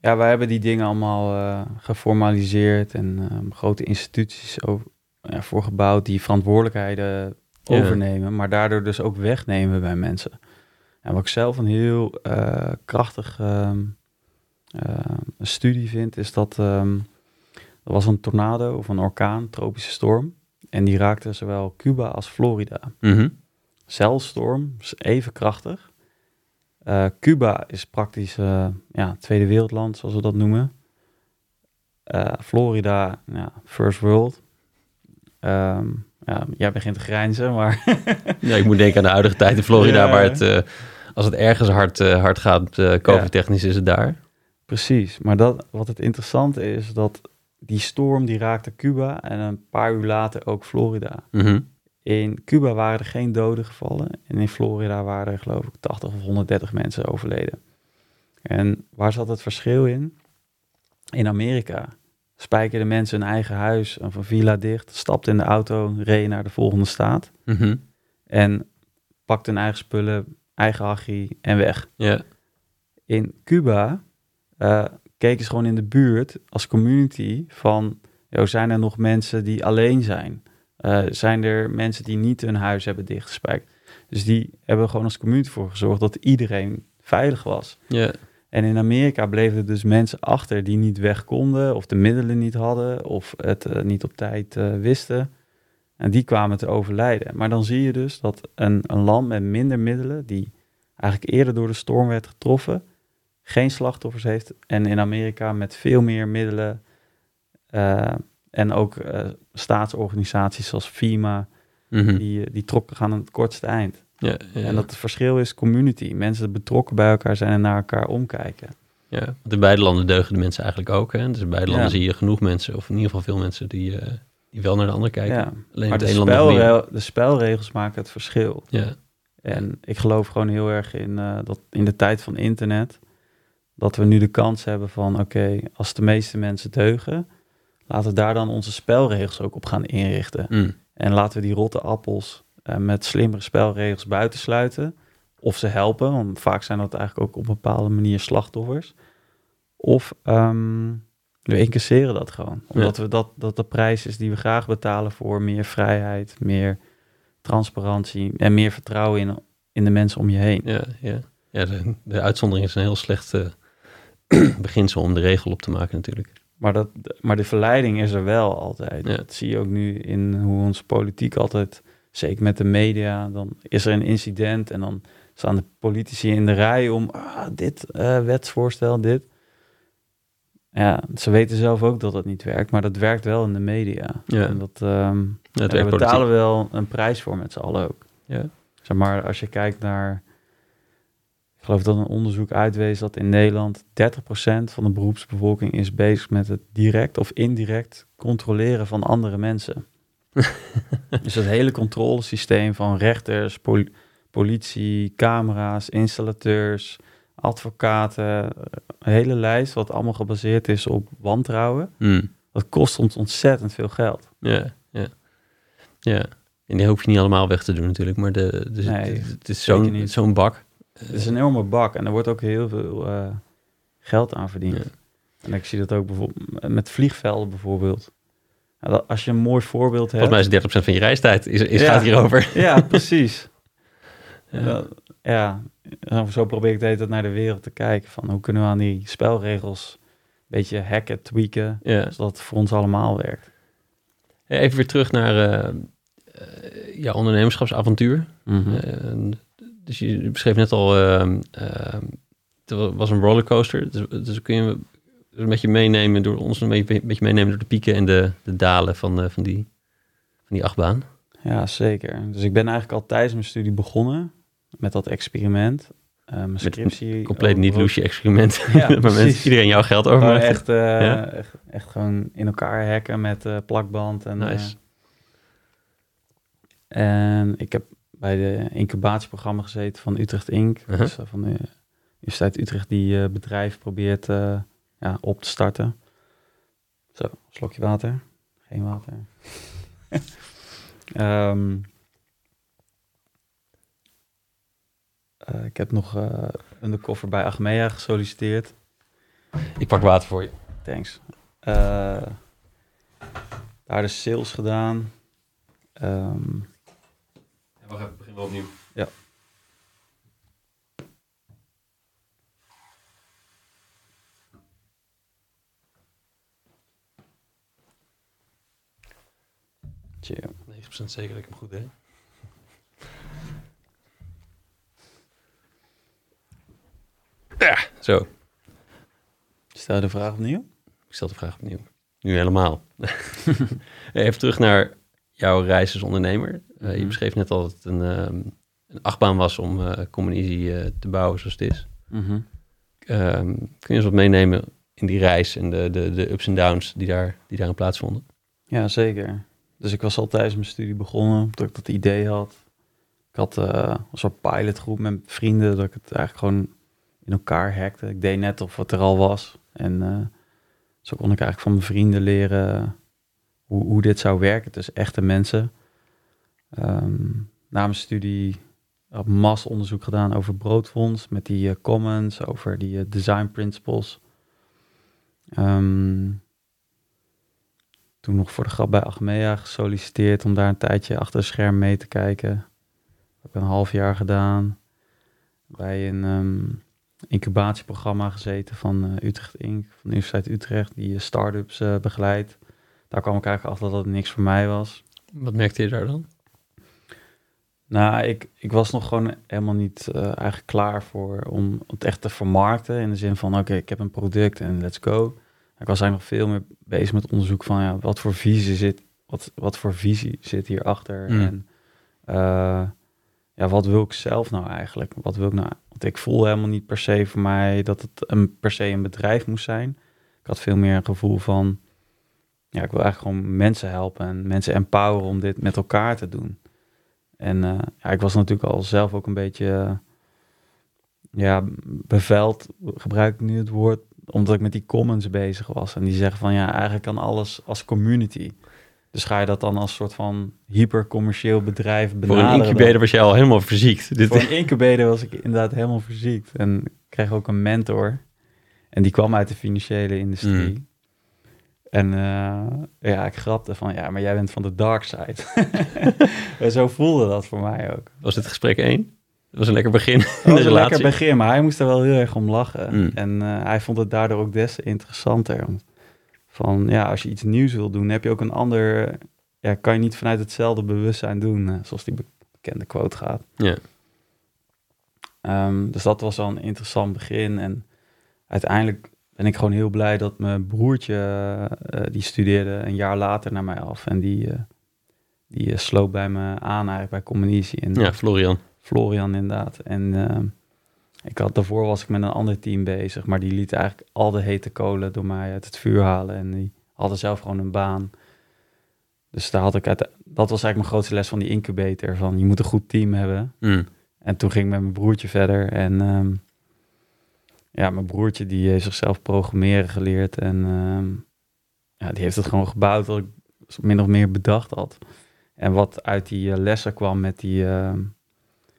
Ja, wij hebben die dingen allemaal eh, geformaliseerd en ehm, grote instituties over, ja, voor gebouwd die verantwoordelijkheden overnemen, maar daardoor dus ook wegnemen bij mensen. En wat ik zelf een heel eh, krachtig ehm, eh, studie vind, is dat er was een tornado of een orkaan, tropische storm, en die raakte zowel Cuba als Florida. Mhm. Celstorm is even krachtig. Eh, Cuba is praktisch eh, ja, tweede wereldland, zoals we dat noemen. Eh, Florida, ja, first world. Ehm, ja, jij begint te grijnzen, maar Ja, ik moet denken aan de huidige tijd in Florida, Ja. waar het, als het ergens hard, hard gaat, COVID-technisch, is het daar. precies. Maar dat, wat het interessante is, dat die storm die raakte Cuba en een paar uur later ook Florida. Mhm. In Cuba waren er geen doden gevallen en in Florida waren er geloof ik 80 of 130 mensen overleden. En waar zat het verschil in? In Amerika spijkerden mensen hun eigen huis of een villa dicht, stapten in de auto, reden naar de volgende staat Mhm. en pakten hun eigen spullen, eigen aggie en weg. In Cuba eh, keken ze gewoon in de buurt als community van, joh, zijn er nog mensen die alleen zijn? Eh, zijn er mensen die niet hun huis hebben dichtgespijkt? Dus die hebben gewoon als community voor gezorgd dat iedereen veilig was. Ja. En in Amerika bleven er dus mensen achter die niet weg konden, of de middelen niet hadden, of het eh, niet op tijd eh, wisten. En die kwamen te overlijden. Maar dan zie je dus dat een, een land met minder middelen, die eigenlijk eerder door de storm werd getroffen, geen slachtoffers heeft. En in Amerika met veel meer middelen en ook eh, staatsorganisaties zoals FEMA, Mhm. die, eh, die trokken gaan aan het kortste eind. ja, ja. En dat het verschil is community. Mensen betrokken bij elkaar zijn en naar elkaar omkijken. Ja, want in beide landen deugen de mensen eigenlijk ook. Hè? Dus in beide landen zie je genoeg mensen, of in ieder geval veel mensen, die, eh, die wel naar de ander kijken. Ja. Alleen Maar het de, spelre- de spelregels maken het verschil. Ja, En ik geloof gewoon heel erg in, dat in de tijd van internet, dat we nu de kans hebben van, oké, als de meeste mensen deugen, laten we daar dan onze spelregels ook op gaan inrichten. Mm. En laten we die rotte appels eh, met slimmere spelregels buitensluiten. Of ze helpen, want vaak zijn dat eigenlijk ook op een bepaalde manier slachtoffers. Of ehm, we incasseren dat gewoon. Omdat we dat, dat de prijs is die we graag betalen voor meer vrijheid, meer transparantie en meer vertrouwen in, in de mensen om je heen. ja, ja. ja de, de uitzondering is een heel slecht eh, beginsel om de regel op te maken natuurlijk. Maar, dat, maar de verleiding is er wel altijd. Ja. Dat zie je ook nu in hoe onze politiek altijd, zeker met de media, dan is er een incident en dan staan de politici in de rij om ah, dit eh, wetsvoorstel, dit. Ja, ze weten zelf ook dat dat niet werkt, maar dat werkt wel in de media. Ja. En dat, ehm Ja, het daar betalen we wel een prijs voor met z'n allen ook. Ja. Zeg maar, als je kijkt naar, geloof dat een onderzoek uitwees dat in Nederland 30% van de beroepsbevolking is bezig met het direct of indirect controleren van andere mensen. dus het hele controlesysteem van rechters, pol- politie, camera's, installateurs, advocaten, een hele lijst wat allemaal gebaseerd is op wantrouwen. Mm. Dat kost ons ontzettend veel geld. Ja, ja. Ja. En die hoef je niet allemaal weg te doen natuurlijk, maar de, de, Nee, het, het is zo'n bak. Het is een enorme bak en er wordt ook heel veel eh, geld aan verdiend. Ja. En ik zie dat ook bijvoorbeeld met vliegvelden bijvoorbeeld. Dat- als je een mooi voorbeeld hebt. Volgens mij is 30% van je reistijd is, is, Ja. gaat hierover. Ja, precies. Ja. ja. en zo probeer ik de hele tijd naar de wereld te kijken. Van hoe kunnen we aan die spelregels een beetje hacken, tweaken, zodat het voor ons allemaal werkt. Even weer terug naar eh, jouw ondernemerschapsavontuur. Eh, dus je beschreef net al, ehm, het was een rollercoaster. Dus, dus kun je een beetje meenemen door ons een beetje, een beetje meenemen door de pieken en de, de dalen van, eh, van, die, van die achtbaan. Ja, zeker. Dus ik ben eigenlijk al tijdens mijn studie begonnen met dat experiment. Eh, mijn scriptie. Compleet over- niet loesje experiment. Ja, waar mensen, iedereen jouw geld over echt, eh, Ja? echt, echt gewoon in elkaar hacken met plakband. En, Nice. en ik heb bij de incubatieprogramma gezeten van Utrecht Inc. Uh-huh. Dus eh, van de Universiteit Utrecht die eh, bedrijf probeert eh, ja, op te starten. Zo, slokje water. Geen water. Ehm, Eh, ik heb nog uh, undercover bij Achmea gesolliciteerd. Ik pak water voor je. Thanks. Uh, daar de sales gedaan. Um, ja, wacht even, begin wel opnieuw. Ja. Chill. 9% zeker dat ik hem goed deed. Ja, zo. Stel de vraag opnieuw? Ik stel de vraag opnieuw. Nu helemaal. Even terug naar jouw reis als ondernemer. Uh, Je mhm. beschreef net al dat het een, um, een achtbaan was om uh, uh, te bouwen zoals het is. Mm -hmm. um, kun je eens wat meenemen in die reis en de, de, de ups en downs die, daar, die daarin plaatsvonden? Ja, zeker. Dus ik was al tijdens mijn studie begonnen, dat ik dat idee had. Ik had uh, een soort pilotgroep met vrienden, dat ik het eigenlijk gewoon in elkaar hackte. Ik deed net of het er al was. En zo kon ik eigenlijk van mijn vrienden leren hoe, dit zou werken. Dus echte mensen. Um, na mijn studie heb ik onderzoek gedaan over broodfonds met die uh, commons, over die uh, design principles. Um, toen nog voor de grap bij Achmea gesolliciteerd om daar een tijdje achter het scherm mee te kijken. Heb een half jaar gedaan. Bij een um, incubatieprogramma gezeten van uh, Utrecht Inc. Van de Universiteit Utrecht, die start-ups begeleidt. Daar kwam ik eigenlijk achter dat het niks voor mij was. Wat merkte je daar dan? Nou, ik, ik was nog gewoon helemaal niet eigenlijk klaar voor om het echt te vermarkten. In de zin van, oké, ik heb een product en let's go. Ik was eigenlijk nog veel meer bezig met onderzoek van ja, wat voor visie zit, wat, wat voor visie zit hierachter. Mm. En uh, ja, wat wil ik zelf nou eigenlijk? Wat wil ik nou? Want ik voel helemaal niet per se voor mij dat het een, per se een bedrijf moest zijn. Ik had veel meer een gevoel van ja, ik wil eigenlijk gewoon mensen helpen en mensen empoweren om dit met elkaar te doen. En uh, ja, ik was natuurlijk al zelf ook een beetje ja, beveld, gebruik ik nu het woord, omdat ik met die commons bezig was. En die zeggen van ja, eigenlijk kan alles als community. Dus ga je dat dan als soort van hypercommercieel bedrijf benaderen? Voor een incubator was je al helemaal verziekt. Dit... Voor een incubator was ik inderdaad helemaal verziekt. En ik kreeg ook een mentor. En die kwam uit de financiële industrie. Mm. En uh, ja, ik grapte van, ja, maar jij bent van de dark side. en zo voelde dat voor mij ook. Was dit gesprek één? Dat was een lekker begin. Dat was een lekker begin, maar hij moest er wel heel erg om lachen. Mm. En uh, hij vond het daardoor ook des te interessanter. Van ja, als je iets nieuws wil doen, heb je ook een ander. Ja, kan je niet vanuit hetzelfde bewustzijn doen, uh, zoals die bekende quote gaat. Ja. Um, dus dat was wel een interessant begin. En uiteindelijk ben ik gewoon heel blij dat mijn broertje, uh, die studeerde een jaar later naar mij af. En die, die sloot bij me aan eigenlijk bij Communitie. En, ja, Florian. Florian inderdaad. En uh, ik had, daarvoor was ik met een ander team bezig, maar die liet eigenlijk al de hete kolen door mij uit het vuur halen. En die hadden zelf gewoon een baan. Dus daar had ik uit, dat was eigenlijk mijn grootste les van die incubator. Van je moet een goed team hebben. Mm. En toen ging ik met mijn broertje verder. En um, ja, mijn broertje die heeft zichzelf programmeren geleerd. En um, ja, die heeft het gewoon gebouwd wat ik min of meer bedacht had. En wat uit die uh, lessen kwam met die, uh,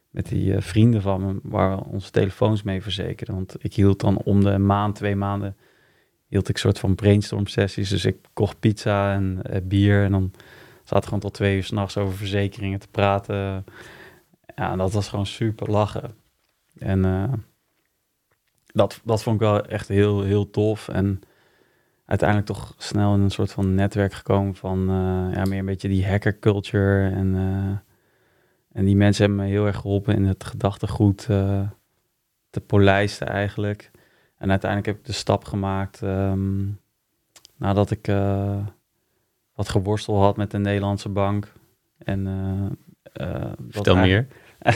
met die uh, vrienden van me, waar we onze telefoons mee verzekerden. Want ik hield dan om de maand, twee maanden, hield ik soort van brainstorm sessies. Dus ik kocht pizza en bier en dan zaten gewoon tot twee uur s'nachts over verzekeringen te praten. Ja, dat was gewoon super lachen. En dat, dat vond ik wel echt heel, heel tof. En uiteindelijk toch snel in een soort van netwerk gekomen van ja, meer een beetje die hacker culture en en die mensen hebben me heel erg geholpen in het gedachtegoed uh, te polijsten eigenlijk. En uiteindelijk heb ik de stap gemaakt um, nadat ik wat geworstel had met de Nederlandse bank. En, Vertel meer.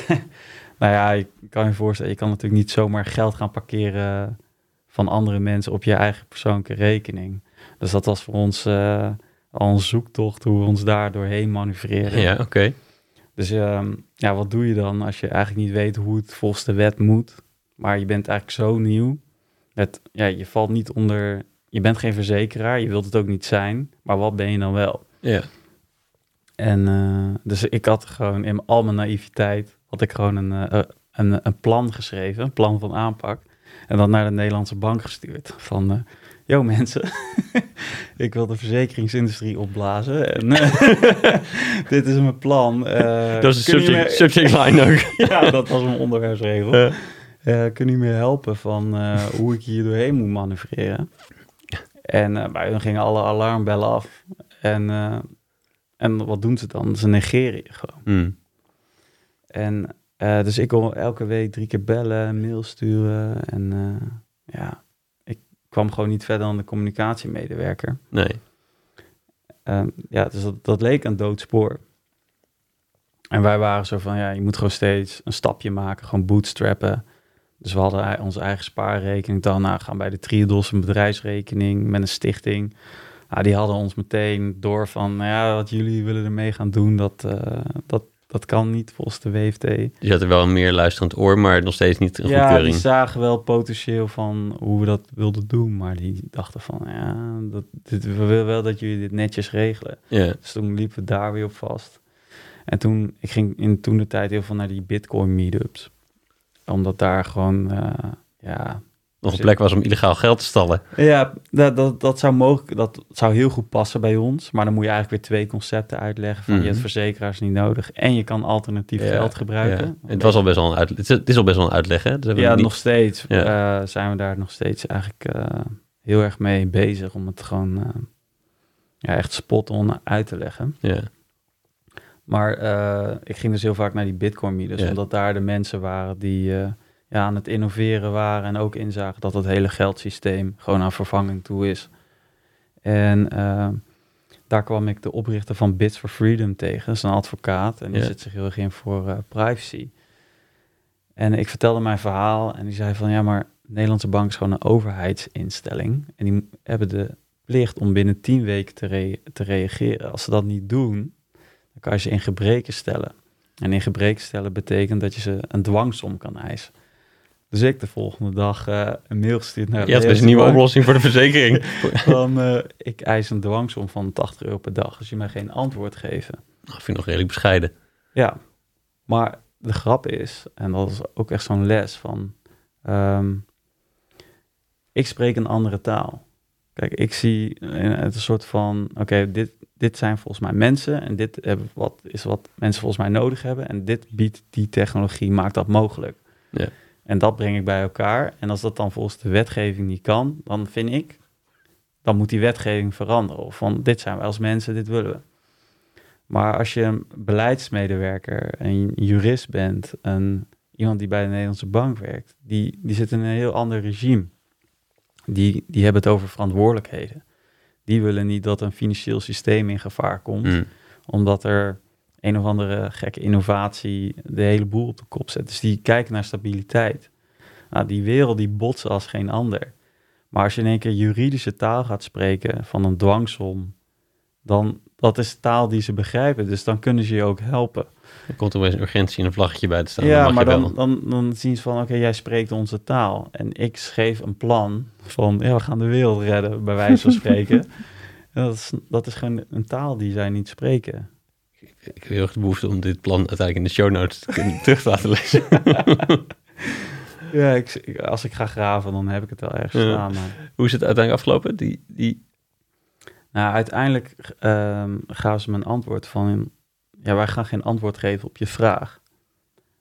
nou ja, ik kan je voorstellen, je kan natuurlijk niet zomaar geld gaan parkeren van andere mensen op je eigen persoonlijke rekening. Dus dat was voor ons al een zoektocht hoe we ons daar doorheen manoeuvreren. Ja, oké. Dus uh, ja, wat doe je dan als je eigenlijk niet weet hoe het volgens de wet moet? Maar je bent eigenlijk zo nieuw. Het, ja, je valt niet onder. Je bent geen verzekeraar, je wilt het ook niet zijn. Maar wat ben je dan wel? Ja. En uh, dus ik had gewoon in al mijn naïviteit had ik gewoon een, uh, een, een plan geschreven, een plan van aanpak. En dat naar de Nederlandse bank gestuurd. Van, eh yo mensen, ik wil de verzekeringsindustrie opblazen. En eh, dit is mijn plan. Eh, Dat is een subject, line ook. ja, dat was mijn onderwerpsregel. Eh, Eh, kunnen jullie me helpen van eh, hoe ik hier doorheen moet manoeuvreren? En eh, bij hun gingen alle alarmbellen af. En, eh, en wat doen ze dan? Ze negeren je gewoon. hmm. En eh, dus ik wil elke week drie keer bellen, mail sturen. En eh, ja, ik kwam gewoon niet verder dan de communicatiemedewerker. Nee. Ehm, ja, dus dat, dat leek een doodspoor. En wij waren zo van, ja, je moet gewoon steeds een stapje maken, gewoon bootstrappen. Dus we hadden onze eigen spaarrekening. Dan nou, gaan bij de Triodos een bedrijfsrekening met een stichting. Nou, die hadden ons meteen door van, nou ja, wat jullie willen ermee gaan doen, dat, eh, dat, dat kan niet volgens de WFT. Je had er wel een meer luisterend oor, maar nog steeds niet een Ja, goedkeuring. die zagen wel potentieel van hoe we dat wilden doen. Maar die dachten van, ja, dat, dit, we willen wel dat jullie dit netjes regelen. Ja. Dus toen liepen we daar weer op vast. En toen, ik ging in toen de tijd heel veel naar die Bitcoin meetups. Omdat daar gewoon, eh, ja... Nog een plek was om illegaal geld te stallen. Ja, dat, dat, dat zou mogelijk, dat zou heel goed passen bij ons. Maar dan moet je eigenlijk weer twee concepten uitleggen. Van je Mhm. hebt verzekeraars niet nodig en je kan alternatief Ja, geld gebruiken. Ja. Het, was al best wel een uitleg. Het is, het is al best wel een uitleg, hè? Dus Ja, niet- nog steeds Ja. eh, zijn we daar nog steeds eigenlijk eh, heel erg mee bezig om het gewoon eh, ja, echt spot-on uit te leggen. Ja. Maar ik ging dus heel vaak naar die Bitcoin meetings, Ja. omdat daar de mensen waren die ja, aan het innoveren waren en ook inzagen dat het hele geldsysteem gewoon aan vervanging toe is. En eh, daar kwam ik de oprichter van Bits for Freedom tegen, dat is een advocaat en die zet zich heel erg in voor eh, privacy. En ik vertelde mijn verhaal en die zei van ja, maar de Nederlandse bank is gewoon een overheidsinstelling en die hebben de plicht om binnen tien weken te, te reageren. Als ze dat niet doen, dan kan je ze in gebreken stellen. En in gebreken stellen betekent dat je ze een dwangsom kan eisen. Dus ik de volgende dag eh, een mail gestuurd naar de Je had dus een nieuwe oplossing voor de verzekering. Van, eh, ik eis een dwangsom van 80 euro per dag als je mij geen antwoord geeft. Nou, vind ik nog redelijk bescheiden. Ja, maar de grap is, en dat is ook echt zo'n les van, ehm, ik spreek een andere taal. Kijk, ik zie eh, het een soort van, oké, dit, dit zijn volgens mij mensen en dit hebben wat, is wat mensen volgens mij nodig hebben en dit biedt die technologie, maakt dat mogelijk. Ja. En dat breng ik bij elkaar. En als dat dan volgens de wetgeving niet kan, dan vind ik, dan moet die wetgeving veranderen. Of van, dit zijn wij als mensen, dit willen we. Maar als je een beleidsmedewerker, een jurist bent, een, iemand die bij de Nederlandse bank werkt, die, die zit in een heel ander regime. Die, die hebben het over verantwoordelijkheden. Die willen niet dat een financieel systeem in gevaar komt, Mm. omdat er een of andere gekke innovatie de hele boel op de kop zet. Dus die kijken naar stabiliteit. Nou, die wereld die botsen als geen ander. Maar als je in één keer juridische taal gaat spreken van een dwangsom, dan dat is taal die ze begrijpen. Dus dan kunnen ze je ook helpen. Er komt opeens een urgentie en een vlaggetje bij te staan. ja, maar dan, dan, dan zien ze van, oké, jij spreekt onze taal. En ik schreef een plan van, ja, we gaan de wereld redden, bij wijze van spreken. En dat, is, dat is gewoon een taal die zij niet spreken. Ik heb heel erg de behoefte om dit plan uiteindelijk in de show notes te kunnen terug te laten lezen. Ja, ik, als ik ga graven, dan heb ik het wel ergens staan. Maar... Hoe is het uiteindelijk afgelopen? Die, die... Nou, uiteindelijk ehm gaven ze me een antwoord van... Ja, wij gaan geen antwoord geven op je vraag.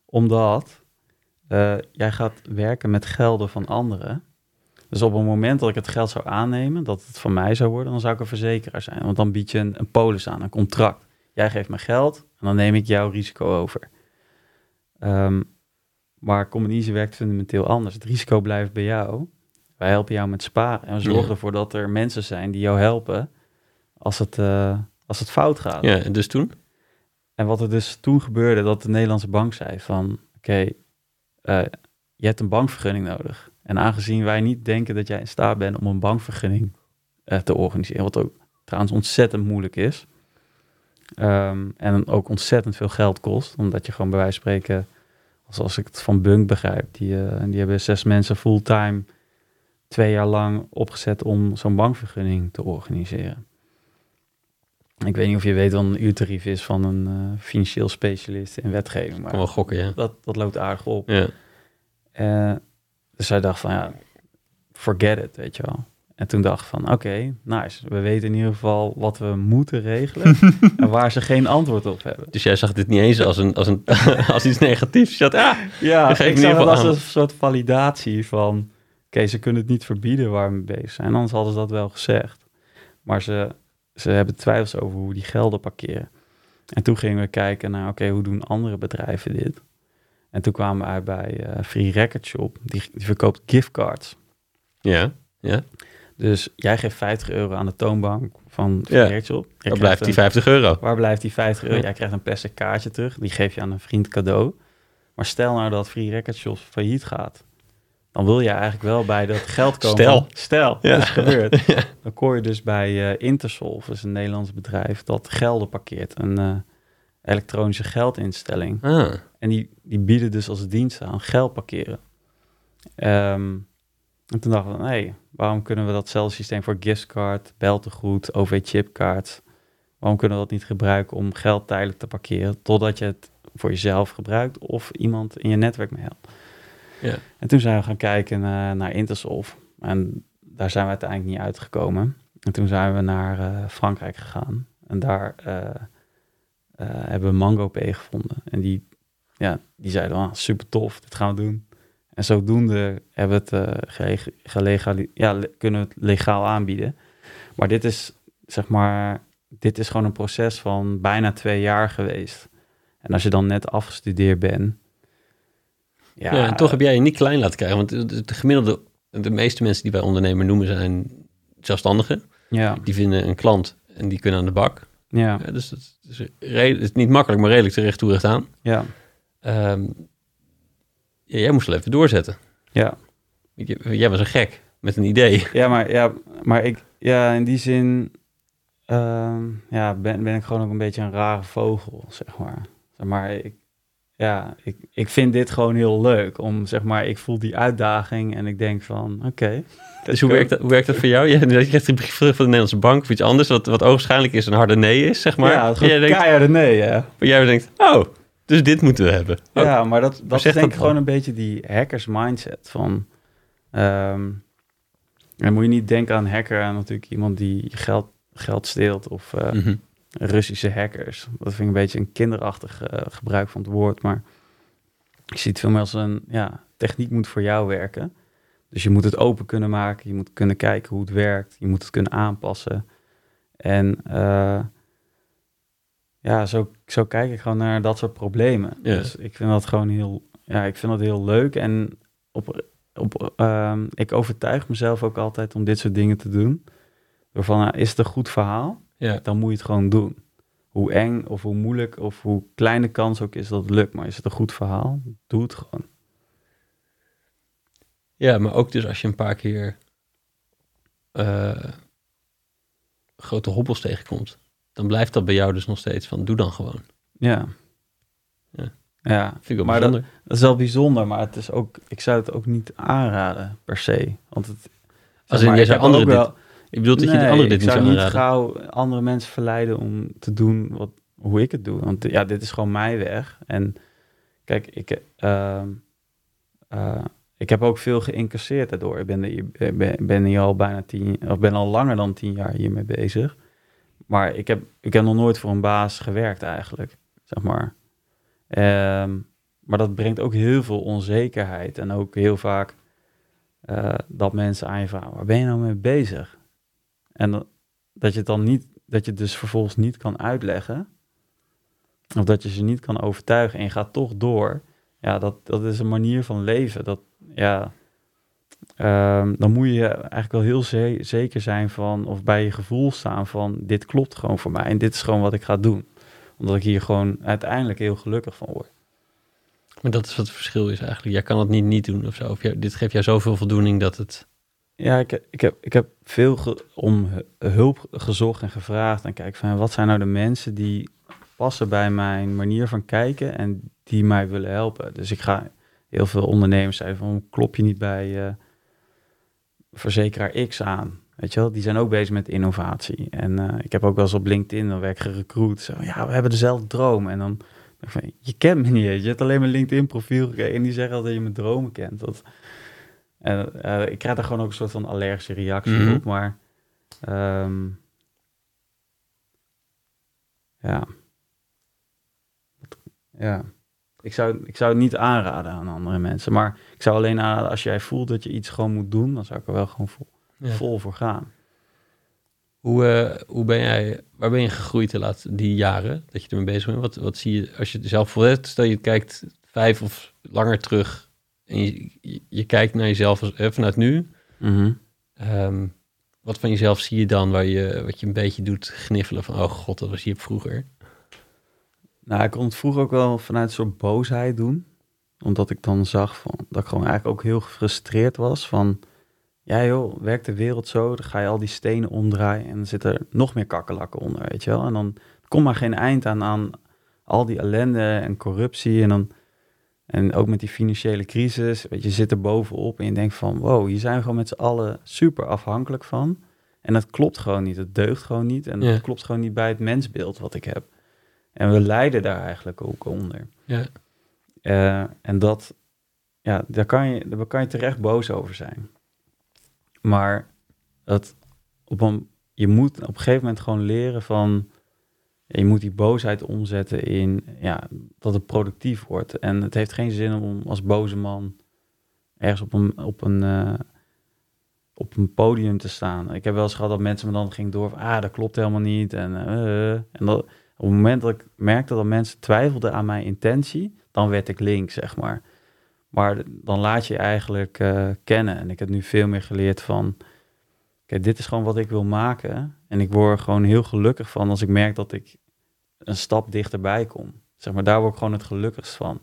Omdat eh, jij gaat werken met gelden van anderen. Dus op het moment dat ik het geld zou aannemen, dat het van mij zou worden... dan zou ik een verzekeraar zijn. Want dan bied je een, een polis aan, een contract. Jij geeft me geld en dan neem ik jouw risico over. Ehm, maar Combinese werkt fundamenteel anders. Het risico blijft bij jou. Wij helpen jou met sparen. En we zorgen Ja. ervoor dat er mensen zijn die jou helpen als het, eh, als het fout gaat. Ja, en dus toen? En wat er dus toen gebeurde, dat de Nederlandse bank zei van... Oké, eh, je hebt een bankvergunning nodig. En aangezien wij niet denken dat jij in staat bent om een bankvergunning eh, te organiseren... wat ook trouwens ontzettend moeilijk is... ehm, en ook ontzettend veel geld kost... omdat je gewoon bij wijze van spreken... zoals ik het van Bunk begrijp... die, eh, die hebben zes mensen fulltime twee jaar lang opgezet... om zo'n bankvergunning te organiseren. Ik weet niet of je weet wat een uurtarief is van een eh, financieel specialist in wetgeving. Kan Maar wel gokken, ja. dat, dat loopt aardig op. Ja, Eh, dus zij dacht van ja, forget it, weet je wel. En toen dacht ik van oké, nice. We weten in ieder geval wat we moeten regelen en waar ze geen antwoord op hebben. dus jij zag dit niet eens als, een, als, een, als iets negatiefs. Je had, ah, Ja, ik zag het als een soort validatie van... Oké, ze kunnen het niet verbieden waar we mee bezig zijn. Anders hadden ze dat wel gezegd. Maar ze, ze hebben twijfels over hoe die gelden parkeren. En toen gingen we kijken naar... Oké, hoe doen andere bedrijven dit? En toen kwamen we uit bij eh, Free Record Shop. Die, die verkoopt giftcards. ja, ja. Dus jij geeft 50 euro aan de toonbank van Ja. Waar blijft die een- 50 euro? Waar blijft die 50 euro? Jij krijgt een plastic kaartje terug. Die geef je aan een vriend cadeau. Maar stel nou dat Free Record failliet gaat. Dan wil je eigenlijk wel bij dat geld komen. Stel. Stel, Ja. dat is gebeurd. Dan kon je dus bij eh Intersolve, dat is een Nederlands bedrijf, dat gelden parkeert. Een eh, elektronische geldinstelling. Ah, En die, die bieden dus als dienst aan geld parkeren. Ehm, en toen dachten we, hé, hey, waarom kunnen we datzelfde systeem voor giftcard, beltegoed, OV-chipkaart, waarom kunnen we dat niet gebruiken om geld tijdelijk te parkeren, totdat je het voor jezelf gebruikt of iemand in je netwerk mee helpt. Ja. En toen zijn we gaan kijken naar, naar Intersolve. En daar zijn we uiteindelijk niet uitgekomen. En toen zijn we naar eh, Frankrijk gegaan. En daar eh, eh, hebben we MangoPay gevonden. En die, ja, die zeiden, ah, super tof, dit gaan we doen. En zodoende hebben we het gelegali- ja, kunnen we het legaal aanbieden. Maar dit is, zeg maar, dit is gewoon een proces van bijna twee jaar geweest. En als je dan net afgestudeerd bent... ja, en toch heb jij je niet klein laten krijgen. Want de, de gemiddelde, de meeste mensen die wij ondernemer noemen zijn zelfstandigen. Ja, Die vinden een klant en die kunnen aan de bak. ja, Ja, dus dat is, het is niet makkelijk, maar redelijk terecht toe recht aan. ja, Ehm, ja, jij moest wel even doorzetten. ja. J- Jij was een gek met een idee. Ja, maar, ja, maar ik, ja, in die zin ehm, ja, ben, ben ik gewoon ook een beetje een rare vogel, zeg maar. Zeg maar, ik, ja, ik, ik vind dit gewoon heel leuk. Om, zeg maar, ik voel die uitdaging en ik denk van, oké. Dus hoe werkt, dat, hoe werkt dat voor jou? Je, je krijgt een brief van de Nederlandse bank of iets anders, wat, wat ogenschijnlijk is een harde nee is, zeg maar. ja, jij denkt, keiharde nee, hè. maar jij denkt, oh, dus dit moeten we hebben. Oh, Ja, maar dat, dat is denk ik gewoon een beetje die hackers mindset van... ehm dan moet je niet denken aan hacker, aan natuurlijk iemand die geld, geld steelt of eh, mhm. Russische hackers. Dat vind ik een beetje een kinderachtig eh, gebruik van het woord, maar ik zie het veel meer als een, ja, techniek moet voor jou werken. Dus je moet het open kunnen maken, je moet kunnen kijken hoe het werkt, je moet het kunnen aanpassen. En eh, ja, zo, zo kijk ik gewoon naar dat soort problemen. Dus ik vind dat gewoon heel, ja, ik vind dat heel leuk. En op, op, ehm, ik overtuig mezelf ook altijd om dit soort dingen te doen. Door van, nou, is het een goed verhaal? dan moet je het gewoon doen. Hoe eng of hoe moeilijk of hoe kleine kans ook is dat het lukt. Maar is het een goed verhaal? Doe het gewoon. ja, maar ook dus als je een paar keer eh, grote hobbels tegenkomt, dan blijft dat bij jou dus nog steeds van, doe dan gewoon. Ja. Ja. Ja, Vind ik wel maar dat, is wel bijzonder, maar het is ook, ik zou het ook niet aanraden per se. Want het, Als in, maar, jij ik zou anderen wel, dit, ik bedoel dat je de Nee, anderen dit ik niet zou zou niet aanraden. gauw andere mensen verleiden om te doen wat, hoe ik het doe. Want ja, dit is gewoon mijn weg. En kijk, ik, ehm, eh, ik heb ook veel geïncasseerd daardoor. Ik ben, ik ben, ben hier al bijna tien, of ben al langer dan tien jaar hiermee bezig. Maar ik heb, ik heb nog nooit voor een baas gewerkt eigenlijk, zeg maar. Ehm, maar dat brengt ook heel veel onzekerheid. En ook heel vaak eh, dat mensen aan je vragen, waar ben je nou mee bezig? En dat, je het dan niet, dat je het dus vervolgens niet kan uitleggen. Of dat je ze niet kan overtuigen en je gaat toch door. Ja, dat, dat is een manier van leven. Dat, ja, ehm, dan moet je eigenlijk wel heel ze- zeker zijn van, of bij je gevoel staan van, dit klopt gewoon voor mij en dit is gewoon wat ik ga doen. Omdat ik hier gewoon uiteindelijk heel gelukkig van word. Maar dat is wat het verschil is eigenlijk. Jij kan het niet niet doen of zo. Of jij- dit geeft jou zoveel voldoening dat het... Ja, ik, heb- ik, heb, ik heb veel om hu- hulp gezocht en gevraagd. En kijk van wat zijn nou de mensen die passen bij mijn manier van kijken en die mij willen helpen. Dus ik ga heel veel ondernemers zeggen van klop je niet bij eh, verzekeraar X aan. Weet je wel, die zijn ook bezig met innovatie. En eh, ik heb ook wel eens op LinkedIn, dan werd gerecruit. Zo, ja, we hebben dezelfde droom. En dan, ik van, je kent me niet. Je hebt alleen mijn LinkedIn profiel gekeken en die zeggen al dat je mijn dromen kent. Dat, en eh, ik krijg daar gewoon ook een soort van allergische reactie Mhm. op. Maar ehm, ja. Ja. Ik zou, ik zou het niet aanraden aan andere mensen. Maar ik zou alleen aanraden, als jij voelt dat je iets gewoon moet doen, dan zou ik er wel gewoon vol, Ja. vol voor gaan. Hoe, eh, hoe ben jij, waar ben je gegroeid de laatste die jaren dat je ermee bezig bent? Wat, wat zie je als je zelf voorzet? Stel je kijkt vijf of langer terug en je, je, je kijkt naar jezelf als, eh, vanuit nu. Ehm, wat van jezelf zie je dan waar je, wat je een beetje doet gniffelen van, oh god, dat was hier vroeger. Nou, ik kon het vroeger ook wel vanuit een soort boosheid doen. Omdat ik dan zag van, dat ik gewoon eigenlijk ook heel gefrustreerd was van... Ja joh, werkt de wereld zo, dan ga je al die stenen omdraaien... en dan zitten er nog meer kakkelakken onder, weet je wel. En dan komt maar geen eind aan, aan al die ellende en corruptie... en dan en ook met die financiële crisis, weet je, je zit er bovenop en je denkt van, wow, hier zijn we gewoon met z'n allen super afhankelijk van. En dat klopt gewoon niet, het deugt gewoon niet en Ja. dat klopt gewoon niet bij het mensbeeld wat ik heb. En we lijden daar eigenlijk ook onder. Ja. Eh, en dat, ja, daar kan, je, daar kan je terecht boos over zijn. Maar dat op een, je moet op een gegeven moment gewoon leren van, je moet die boosheid omzetten in, ja, dat het productief wordt. En het heeft geen zin om als boze man ergens op een, op een, eh, op een podium te staan. Ik heb wel eens gehad dat mensen me dan gingen door van, ah, dat klopt helemaal niet. En, eh, en dat, op het moment dat ik merkte dat mensen twijfelden aan mijn intentie, dan werd ik link, zeg maar. Maar dan laat je eigenlijk eh, kennen. En ik heb nu veel meer geleerd van, kijk, dit is gewoon wat ik wil maken. En ik word er gewoon heel gelukkig van als ik merk dat ik een stap dichterbij kom. Zeg maar, daar word ik gewoon het gelukkigst van.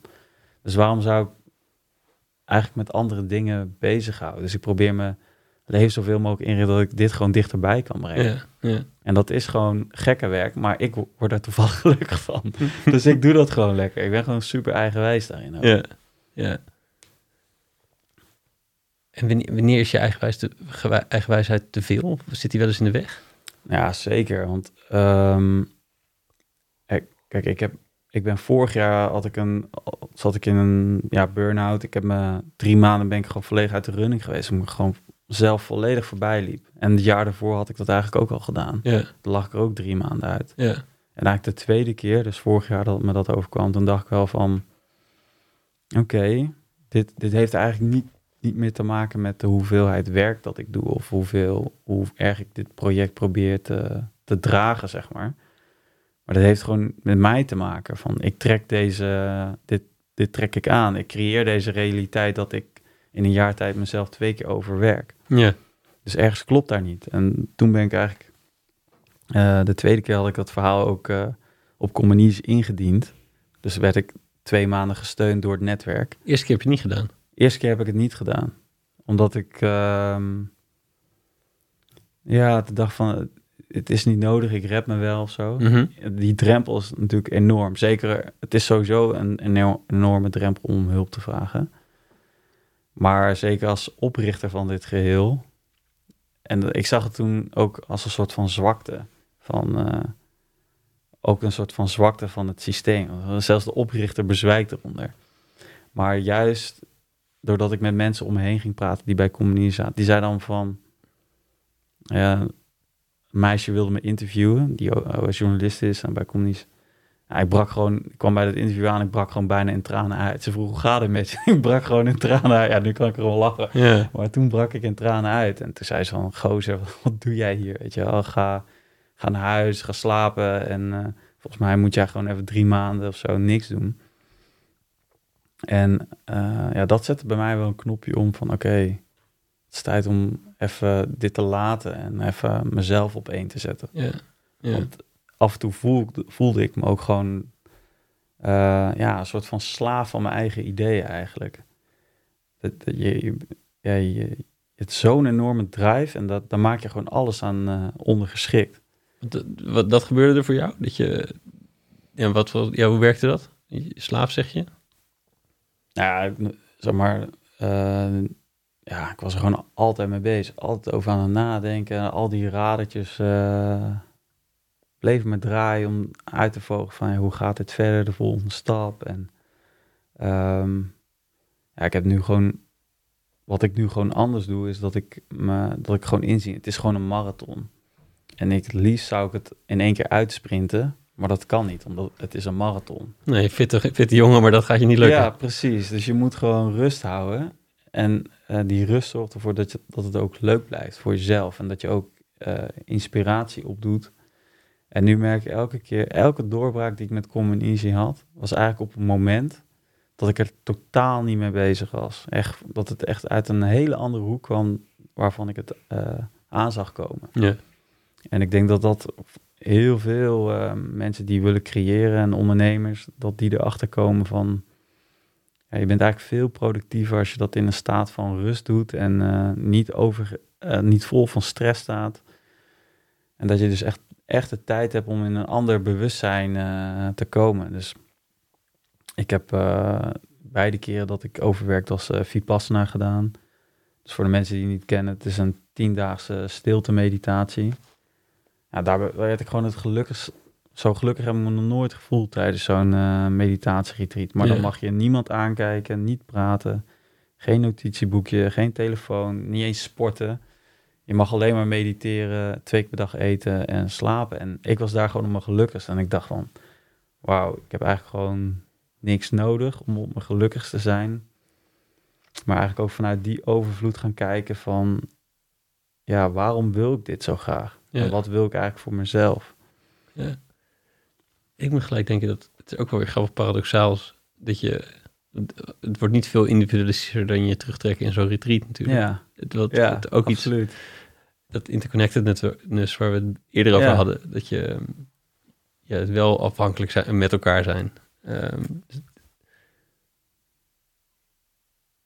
Dus waarom zou ik eigenlijk met andere dingen bezighouden? Dus ik probeer me leven zoveel mogelijk in dat ik dit gewoon dichterbij kan brengen. Ja, ja. En dat is gewoon gekke werk, maar ik wo- word daar toevallig gelukkig van. dus ik doe dat gewoon lekker. Ik ben gewoon super eigenwijs daarin. ook. Ja, ja. En wanneer, is je eigenwijs te, gewa- eigenwijsheid te veel? Zit die wel eens in de weg? Ja, zeker. Want ehm, ik- kijk, ik, heb, ik ben vorig jaar had ik een, zat ik in een ja, burn-out. Ik heb me drie maanden ben ik gewoon volledig uit de running geweest. Ik gewoon zelf volledig voorbij liep. En het jaar daarvoor had ik dat eigenlijk ook al gedaan. Toen lag ik er ook drie maanden uit. En eigenlijk de tweede keer, dus vorig jaar dat me dat overkwam, toen dacht ik wel van, oké, dit, dit heeft eigenlijk niet, niet meer te maken met de hoeveelheid werk dat ik doe of hoeveel, hoe erg ik dit project probeer te, te dragen, zeg maar. Maar dat heeft gewoon met mij te maken. Van ik trek deze, dit, dit trek ik aan. Ik creëer deze realiteit dat ik in een jaar tijd mezelf twee keer overwerk. Ja. Dus ergens klopt daar niet. En toen ben ik eigenlijk... eh, de tweede keer had ik dat verhaal ook eh, op Communies ingediend. Dus werd ik twee maanden gesteund door het netwerk. Eerste keer heb je het niet gedaan. Eerste keer heb ik het niet gedaan. Omdat ik... ehm, ja, de dag van... Het is niet nodig, ik red me wel of zo. Mhm. Die drempel is natuurlijk enorm. Zeker, het is sowieso een enorm- enorme drempel om hulp te vragen. Maar zeker als oprichter van dit geheel. En ik zag het toen ook als een soort van zwakte. Van, eh, ook een soort van zwakte van het systeem. Zelfs de oprichter bezwijkt eronder. Maar juist doordat ik met mensen om me heen ging praten die bij Communie zaten. Die zei dan van... Een meisje wilde me interviewen, die journalist is en bij Communies. Ik brak gewoon, ik kwam bij dat interview aan, ik brak gewoon bijna in tranen uit. Ze vroeg, hoe gaat het met je? ik brak gewoon in tranen uit. Ja, nu kan ik er wel lachen. Maar toen brak ik in tranen uit. En toen zei ze van, gozer, wat doe jij hier? Weet je wel, ga, ga naar huis, ga slapen. En eh, volgens mij moet jij gewoon even drie maanden of zo niks doen. En eh, ja, dat zette bij mij wel een knopje om van, oké, het is tijd om even dit te laten en even mezelf op één te zetten. ja, ja. Want af en toe voelde, voelde ik me ook gewoon eh, ja, een soort van slaaf van mijn eigen ideeën eigenlijk. Dat, dat je, je, ja, je, hebt zo'n enorme drive en dat, daar maak je gewoon alles aan eh, ondergeschikt. Dat, wat, dat gebeurde er voor jou? Dat je, ja, wat, wat- ja, hoe werkte dat? Slaaf zeg je? Nou Ja, zeg maar, eh, ja, ik was er gewoon altijd mee bezig. Altijd over aan het nadenken. Al die radertjes uh, bleven me draaien om uit te vogelen van hoe gaat dit verder, de volgende stap. En ehm, ja, ik heb nu gewoon, wat ik nu gewoon anders doe, is dat ik, me, dat ik gewoon inzie, het is gewoon een marathon. En ik, het liefst zou ik het in één keer uitsprinten, maar dat kan niet, omdat het is een marathon. Nee, fitte, fitte jongen, maar dat gaat je niet lukken. Ja, precies. Dus je moet gewoon rust houden. En uh, die rust zorgt ervoor dat, je, dat het ook leuk blijft voor jezelf. En dat je ook uh, inspiratie opdoet. En nu merk ik elke keer, elke doorbraak die ik met Common Easy had, was eigenlijk op een moment dat ik er totaal niet mee bezig was. Echt, dat het echt uit een hele andere hoek kwam waarvan ik het uh, aan zag komen. Ja. En ik denk dat dat heel veel uh, mensen die willen creëren en ondernemers, dat die erachter komen van, ja, je bent eigenlijk veel productiever als je dat in een staat van rust doet en uh, niet, over, niet vol van stress staat. En dat je dus echt, echt de tijd hebt om in een ander bewustzijn te komen. Dus ik heb beide keren dat ik overwerkt als Vipassana gedaan. Dus voor de mensen die het niet kennen, het is een tiendaagse stilte meditatie. Ja, daar werd ik gewoon het gelukkig, zo gelukkig heb ik me nog nooit gevoeld tijdens zo'n uh, meditatieretreat. Maar dan mag je niemand aankijken, niet praten, geen notitieboekje, geen telefoon, niet eens sporten. Je mag alleen maar mediteren, twee keer per dag eten en slapen. En ik was daar gewoon op mijn gelukkigst. En ik dacht van, wauw, ik heb eigenlijk gewoon niks nodig om op mijn gelukkigst te zijn. Maar eigenlijk ook vanuit die overvloed gaan kijken van, ja, waarom wil ik dit zo graag? Ja. En wat wil ik eigenlijk voor mezelf? Ja. Ik moet gelijk denken dat het ook wel weer grappig paradoxaal is. Dat je, het wordt niet veel individualistischer dan je terugtrekken in zo'n retreat natuurlijk. Ja, wat, ja ook absoluut. iets, dat interconnectedness waar we het eerder over Ja. hadden. Dat je ja, het wel afhankelijk zijn en met elkaar zijn. Ehm,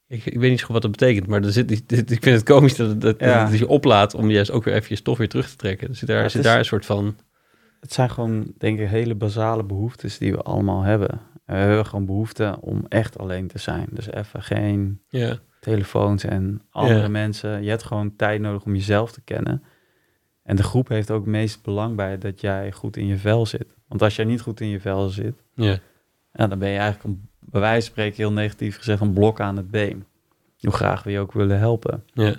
ik, ik weet niet zo goed wat dat betekent, maar er zit, ik vind het komisch dat, dat, Ja. dat je oplaat om juist ook weer even je stof weer terug te trekken. Er zit daar, Ja, zit is- daar een soort van... Het zijn gewoon, denk ik, hele basale behoeftes die we allemaal hebben. En we hebben gewoon behoefte om echt alleen te zijn. Dus even geen Ja, telefoons en andere Ja. mensen. Je hebt gewoon tijd nodig om jezelf te kennen. En de groep heeft ook het meest belang bij dat jij goed in je vel zit. Want als jij niet goed in je vel zit, ja, ja, dan ben je eigenlijk een, bij wijze van spreken heel negatief gezegd een blok aan het been. Hoe graag we je ook willen helpen. ja.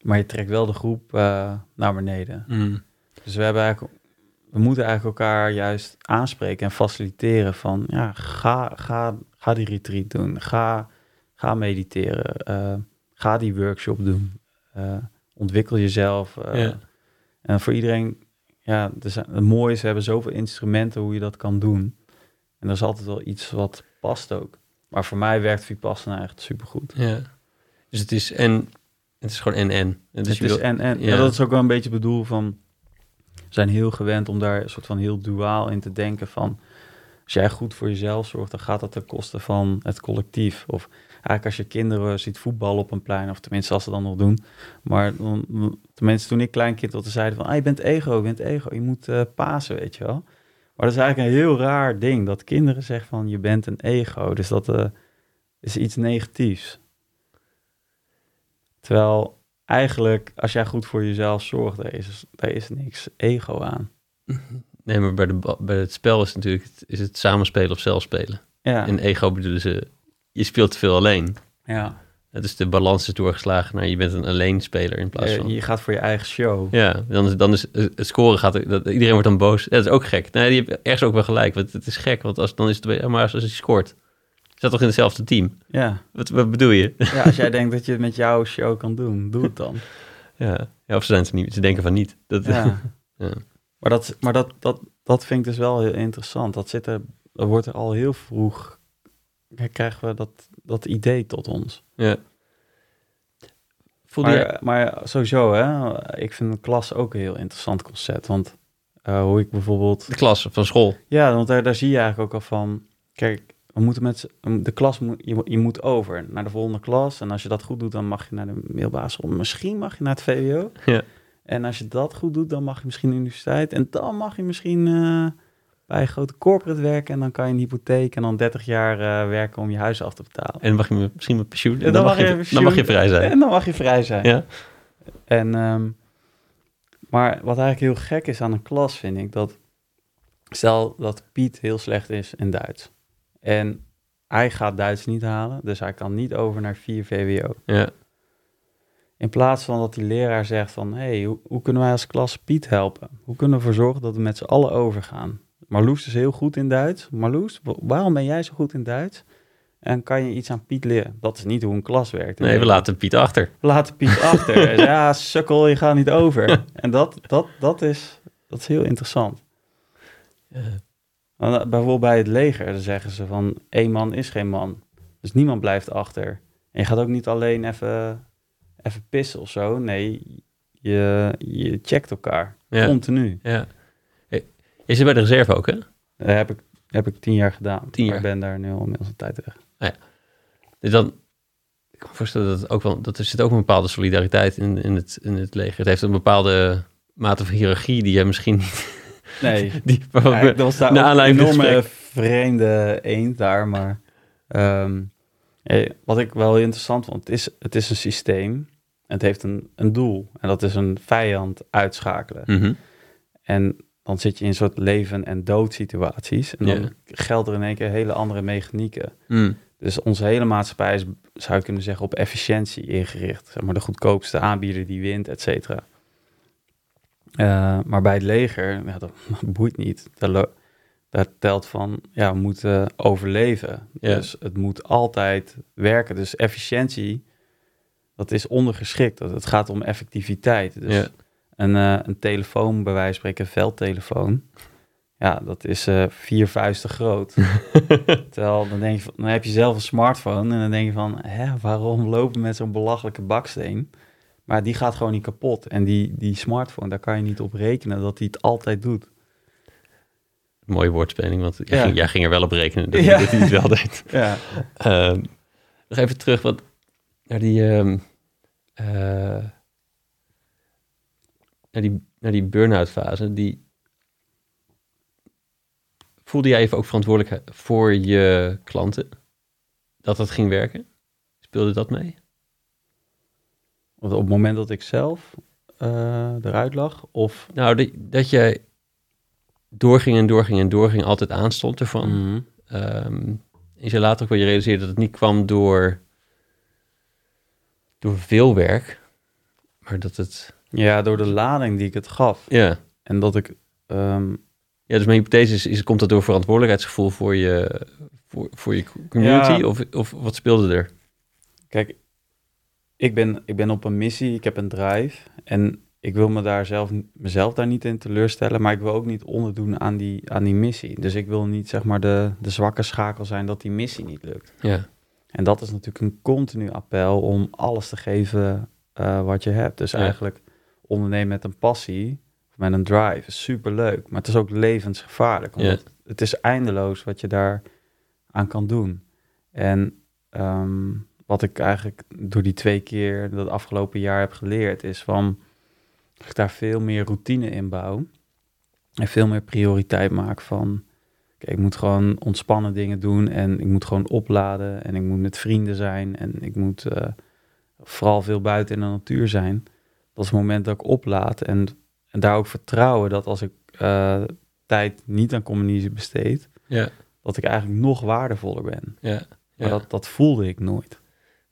Maar je trekt wel de groep eh, naar beneden. Mm. Dus we hebben eigenlijk, we moeten eigenlijk elkaar juist aanspreken en faciliteren van, ja, ga, ga, ga die retreat doen, ga, ga mediteren, eh, ga die workshop doen, eh, ontwikkel jezelf. eh. Ja. En voor iedereen, ja, er zijn, het mooie is, we hebben zoveel instrumenten hoe je dat kan doen. En er is altijd wel iets wat past ook. Maar voor mij werkt Vipassana echt supergoed. Ja. Dus het is en... Het is gewoon en-en. Dus het is wil- en, en. ja. Ja. dat is ook wel een beetje bedoel van... We zijn heel gewend om daar een soort van heel duaal in te denken van... Als jij goed voor jezelf zorgt, dan gaat dat ten koste van het collectief. Of eigenlijk als je kinderen ziet voetballen op een plein, of tenminste als ze dan nog doen. Maar tenminste toen ik klein kind was, zeiden van... Ah, je bent ego, je bent ego, je moet eh pasen, weet je wel. Maar dat is eigenlijk een heel raar ding, dat kinderen zeggen van... Je bent een ego, dus dat eh, is iets negatiefs. Terwijl eigenlijk, als jij goed voor jezelf zorgt, daar is, daar is niks ego aan. Nee, maar bij, de, bij het spel is het natuurlijk is het samenspelen of zelf spelen. Ja, En ego bedoelen ze, je speelt te veel alleen. ja. Het is de balans is doorgeslagen naar je bent een alleenspeler in plaats Eh, van... je gaat voor je eigen show. Ja, dan is, dan is het scoren gaat... Dat, iedereen wordt dan boos. Ja, dat is ook gek. Nee, die hebt ergens ook wel gelijk. Want het is gek, want als, dan is het... Maar als, als je scoort, je zat toch in hetzelfde team? Ja. Wat, wat bedoel je? ja, als jij denkt dat je het met jouw show kan doen, doe het dan. Ja, ja of ze, zijn ze, niet, ze denken van niet. Dat, Ja. Ja. Maar, dat, maar dat, dat, dat vind ik dus wel heel interessant. Dat, zit er, dat wordt er al heel vroeg, krijgen we dat, dat idee tot ons. ja. Voelde je... Maar, maar sowieso, hè, ik vind een klas ook een heel interessant concept. Want eh, hoe ik bijvoorbeeld De klas van school. Ja, want daar, daar zie je eigenlijk ook al van. Kijk, we moeten met de klas moet je, je moet over naar de volgende klas. En als je dat goed doet, dan mag je naar de middelbare. Misschien mag je naar het VWO. Ja. En als je dat goed doet, dan mag je misschien de universiteit. En dan mag je misschien eh, bij een grote corporate werken en dan kan je een hypotheek en dan 30 jaar eh, werken om je huis af te betalen. En dan mag je misschien met pensioen. En En dan, mag je, pensioen. dan mag je vrij zijn. En dan mag je vrij zijn. Ja. En, ehm, maar wat eigenlijk heel gek is aan een klas, vind ik, dat stel dat Piet heel slecht is in Duits. En hij gaat Duits niet halen, dus hij kan niet over naar 4 VWO. Ja. In plaats van dat die leraar zegt van, hé, hey, hoe, hoe kunnen wij als klas Piet helpen? Hoe kunnen we ervoor zorgen dat we met z'n allen overgaan? Marloes is heel goed in Duits. Marloes, wa- waarom ben jij zo goed in Duits? En kan je iets aan Piet leren? Dat is niet hoe een klas werkt. Nee, we laten Piet achter. We laten Piet achter. Ja, sukkel, je gaat niet over. En dat, dat, dat, is, dat is heel interessant. Eh, Bijvoorbeeld bij het leger, dan zeggen ze van, één man is geen man. Dus niemand blijft achter. En je gaat ook niet alleen even, even pissen of zo. Nee, je, je checkt elkaar. Ja. Continu. ja. Je zit bij de reserve ook, hè? Dat heb ik, heb ik tien jaar gedaan. Tien Maar jaar. Ik ben daar nu al inmiddels een tijd weg. Dus dan, ik kan me voorstellen dat, het ook wel, dat er zit ook een bepaalde solidariteit in, in, het, in het leger. Het heeft een bepaalde mate van hiërarchie die je misschien niet... Nee, Die, Ja, dat was daar een enorme vreemde eend daar, maar ehm, eh, wat ik wel interessant vond, het is, het is een systeem en het heeft een, een doel en dat is een vijand uitschakelen. Mhm. En dan zit je in een soort leven- en doodsituaties en dan Ja. gelden er in één keer hele andere mechanieken. Mm. Dus onze hele maatschappij is, zou je kunnen zeggen, op efficiëntie ingericht. Zeg maar de goedkoopste aanbieder die wint, et cetera. Eh, maar bij het leger, ja, dat, dat boeit niet. Daar, daar telt van, ja, we moeten overleven. Dus het moet altijd werken. Dus efficiëntie, dat is ondergeschikt. Dat- Het gaat om effectiviteit. Dus. Een, eh, een telefoon, bij wijze van spreken, een veldtelefoon... Ja, dat is eh, vier vuisten groot. Terwijl dan denk je, van, dan heb je zelf een smartphone en dan denk je van, hè, waarom lopen we met zo'n belachelijke baksteen? Maar die gaat gewoon niet kapot. En die, die smartphone, daar kan je niet op rekenen dat hij het altijd doet. Mooie woordspeling, want jij, Ja. ging, jij ging er wel op rekenen dat, Ja. dat hij het wel deed. Ja, Ehm, nog even terug wat, naar die, ehm, eh, naar die, naar die burn-out fase. Die, voelde jij even ook verantwoordelijk voor je klanten? Dat dat ging werken? Speelde dat mee? Want op het moment dat ik zelf eh, eruit lag, of... Nou, dat, dat je doorging en doorging en doorging, altijd aanstond ervan. Mhm. Ehm, je zei later ook wel, je realiseerde dat het niet kwam door, door veel werk, maar dat het... Ja, door de lading die ik het gaf. Ja, En dat ik... ehm, ja dus mijn hypothese is, is, komt dat door verantwoordelijkheidsgevoel voor je, voor, voor je community? Ja. Of, of wat speelde er? Kijk, ik ben, ik ben op een missie, ik heb een drive. En ik wil me daar zelf, mezelf daar niet in teleurstellen, maar ik wil ook niet onderdoen aan die, aan die missie. Dus ik wil niet zeg maar de, de zwakke schakel zijn dat die missie niet lukt. Ja, En dat is natuurlijk een continu appel om alles te geven eh, wat je hebt. Dus Ja. eigenlijk ondernemen met een passie, of met een drive, is superleuk. Maar het is ook levensgevaarlijk, omdat het is eindeloos wat je daar aan kan doen. En ehm, wat ik eigenlijk door die twee keer dat afgelopen jaar heb geleerd, is van dat ik daar veel meer routine in bouw. En veel meer prioriteit maak van, kijk, ik moet gewoon ontspannen dingen doen en ik moet gewoon opladen en ik moet met vrienden zijn en ik moet eh, vooral veel buiten in de natuur zijn. Dat is het moment dat ik oplaad en, en daar ook vertrouwen dat als ik eh, tijd niet aan communicatie besteed, ja, dat ik eigenlijk nog waardevoller ben. ja. Maar dat, dat voelde ik nooit.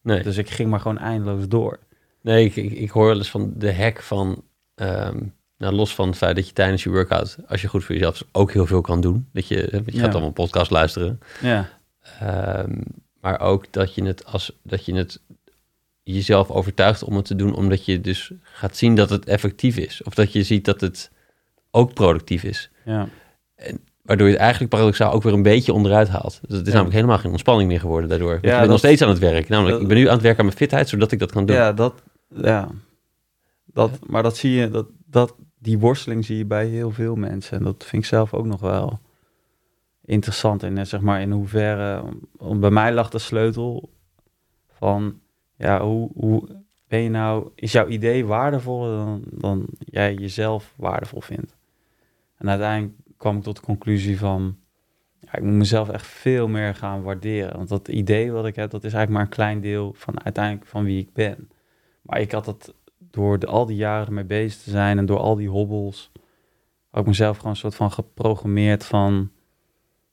nee. Dus ik ging maar gewoon eindeloos door. Nee, ik, ik, ik hoor wel eens van de hack van, ehm, nou, los van het feit dat je tijdens je workout, als je goed voor jezelf is, ook heel veel kan doen. Dat je, je Ja. gaat allemaal podcast luisteren. Ja, Ehm, maar ook dat je het als dat je het jezelf overtuigt om het te doen, omdat je dus gaat zien dat het effectief is. Of dat je ziet dat het ook productief is. ja. Waardoor je het eigenlijk paradoxaal ook weer een beetje onderuit haalt. Dus het is Ja. namelijk helemaal geen ontspanning meer geworden daardoor. Ja, je bent nog steeds aan het werk. Namelijk, dat- ik ben nu aan het werken aan mijn fitheid, zodat ik dat kan doen. ja dat, ja. Dat, maar dat zie je, dat, dat, die worsteling zie je bij heel veel mensen. En dat vind ik zelf ook nog wel interessant. En zeg maar in hoeverre, bij mij lag de sleutel van, ja, hoe, hoe ben je nou, is jouw idee waardevoller dan, dan jij jezelf waardevol vindt? En uiteindelijk kwam ik tot de conclusie van... Ja, ik moet mezelf echt veel meer gaan waarderen. Want dat idee wat ik heb, dat is eigenlijk maar een klein deel van uiteindelijk van wie ik ben. Maar ik had het door de, al die jaren ermee bezig te zijn en door al die hobbels... had ik mezelf gewoon een soort van geprogrammeerd van...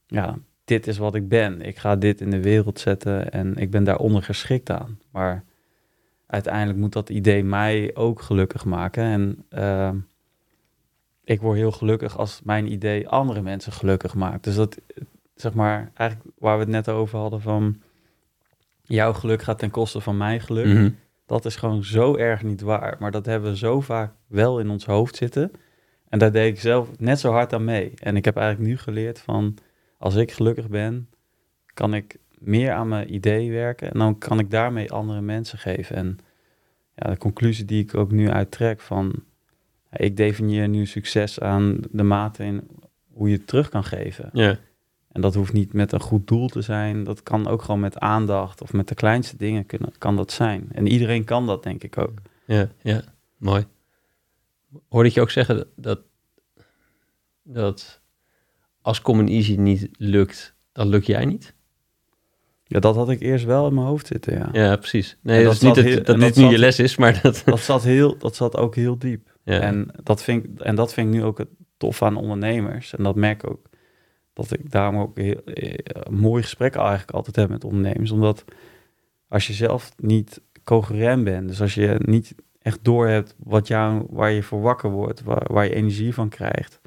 Ja, dit is wat ik ben. Ik ga dit in de wereld zetten en ik ben daaronder geschikt aan. Maar uiteindelijk moet dat idee mij ook gelukkig maken. En uh, ik word heel gelukkig als mijn idee andere mensen gelukkig maakt. Dus dat, zeg maar, eigenlijk waar we het net over hadden van jouw geluk gaat ten koste van mijn geluk. Mhm. Dat is gewoon zo erg niet waar. Maar dat hebben we zo vaak wel in ons hoofd zitten. En daar deed ik zelf net zo hard aan mee. En ik heb eigenlijk nu geleerd van, als ik gelukkig ben, kan ik meer aan mijn idee werken. En dan kan ik daarmee andere mensen geven. En ja, de conclusie die ik ook nu uittrek van, ik definieer nu succes aan de mate in hoe je het terug kan geven. Ja, En dat hoeft niet met een goed doel te zijn. Dat kan ook gewoon met aandacht of met de kleinste dingen kunnen, kan dat zijn. En iedereen kan dat, denk ik ook. ja, ja, mooi. Hoorde ik je ook zeggen dat, dat als Common Easy niet lukt, dan lukt jij niet? Ja, dat had ik eerst wel in mijn hoofd zitten, ja. Ja, precies. Nee, En dat, is niet heel- dat dit dat nu je les is, maar dat... Dat zat, heel, dat zat ook heel diep. Ja, En, dat vind ik, en dat vind ik nu ook het tof aan ondernemers. En dat merk ik ook dat ik daarom ook heel, eh, mooie gesprekken eigenlijk altijd heb met ondernemers. Omdat als je zelf niet coherent bent, dus als je niet echt doorhebt wat jou, waar je voor wakker wordt, waar, waar je energie van krijgt,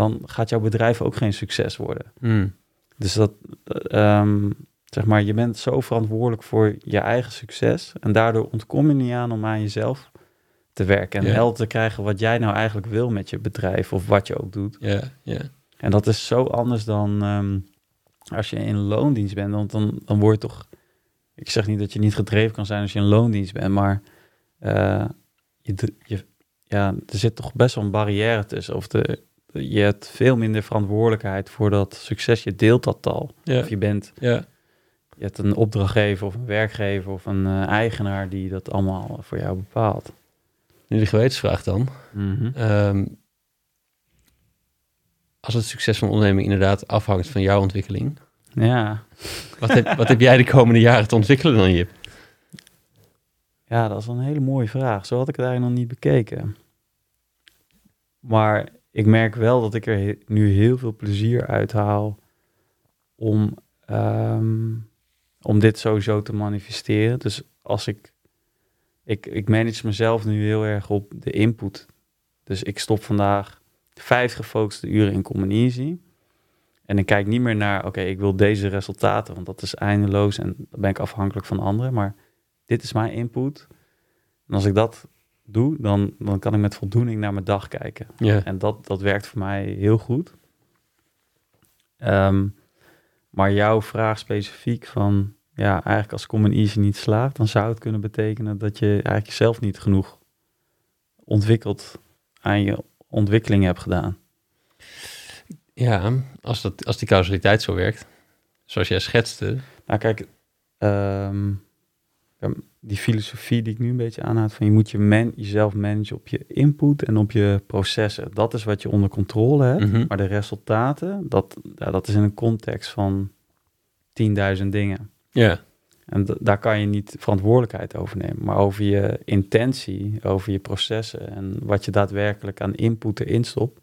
dan gaat jouw bedrijf ook geen succes worden. Hmm. Dus dat, eh, ehm, zeg maar, je bent zo verantwoordelijk voor je eigen succes. En daardoor ontkom je niet aan om aan jezelf te werken. En helder te krijgen wat jij nou eigenlijk wil met je bedrijf of wat je ook doet. ja, ja. En dat is zo anders dan ehm, als je in loondienst bent. Want dan, dan word je toch... Ik zeg niet dat je niet gedreven kan zijn als je in loondienst bent, maar eh, je, je, ja, er zit toch best wel een barrière tussen. Of de, je hebt veel minder verantwoordelijkheid voor dat succes. Je deelt dat al. Ja, Of je bent ja. je hebt een opdrachtgever of een werkgever of een eh, eigenaar die dat allemaal voor jou bepaalt. Nu de gewetensvraag dan. Ehm, als het succes van onderneming inderdaad afhangt van jouw ontwikkeling, Ja. wat heb, wat heb jij de komende jaren te ontwikkelen dan, Jip? ja, dat is een hele mooie vraag. Zo had ik het eigenlijk nog niet bekeken. Maar ik merk wel dat ik er nu heel veel plezier uit haal om, ehm, om dit sowieso te manifesteren. Dus als ik, ik, ik manage mezelf nu heel erg op de input. Dus ik stop vandaag vijf gefocuste uren in Common Easy. En ik kijk niet meer naar, oké, ik wil deze resultaten, want dat is eindeloos en dan ben ik afhankelijk van anderen. Maar dit is mijn input. En als ik dat doe, dan, dan kan ik met voldoening naar mijn dag kijken. Ja, En dat, dat werkt voor mij heel goed. Ehm, maar jouw vraag specifiek van, ja, eigenlijk als Common Easy niet slaagt, dan zou het kunnen betekenen dat je eigenlijk jezelf niet genoeg ontwikkeld aan je ontwikkeling hebt gedaan. ja als, dat, als die causaliteit zo werkt, zoals jij schetste. Nou, kijk, ehm, ja, die filosofie die ik nu een beetje aanhoud, van je moet je man, jezelf managen op je input en op je processen. Dat is wat je onder controle hebt. Mhm. Maar de resultaten, dat, ja, dat is in een context van 10.000 dingen. Ja, En daar kan je niet verantwoordelijkheid over nemen. Maar over je intentie, over je processen en wat je daadwerkelijk aan input erin stopt,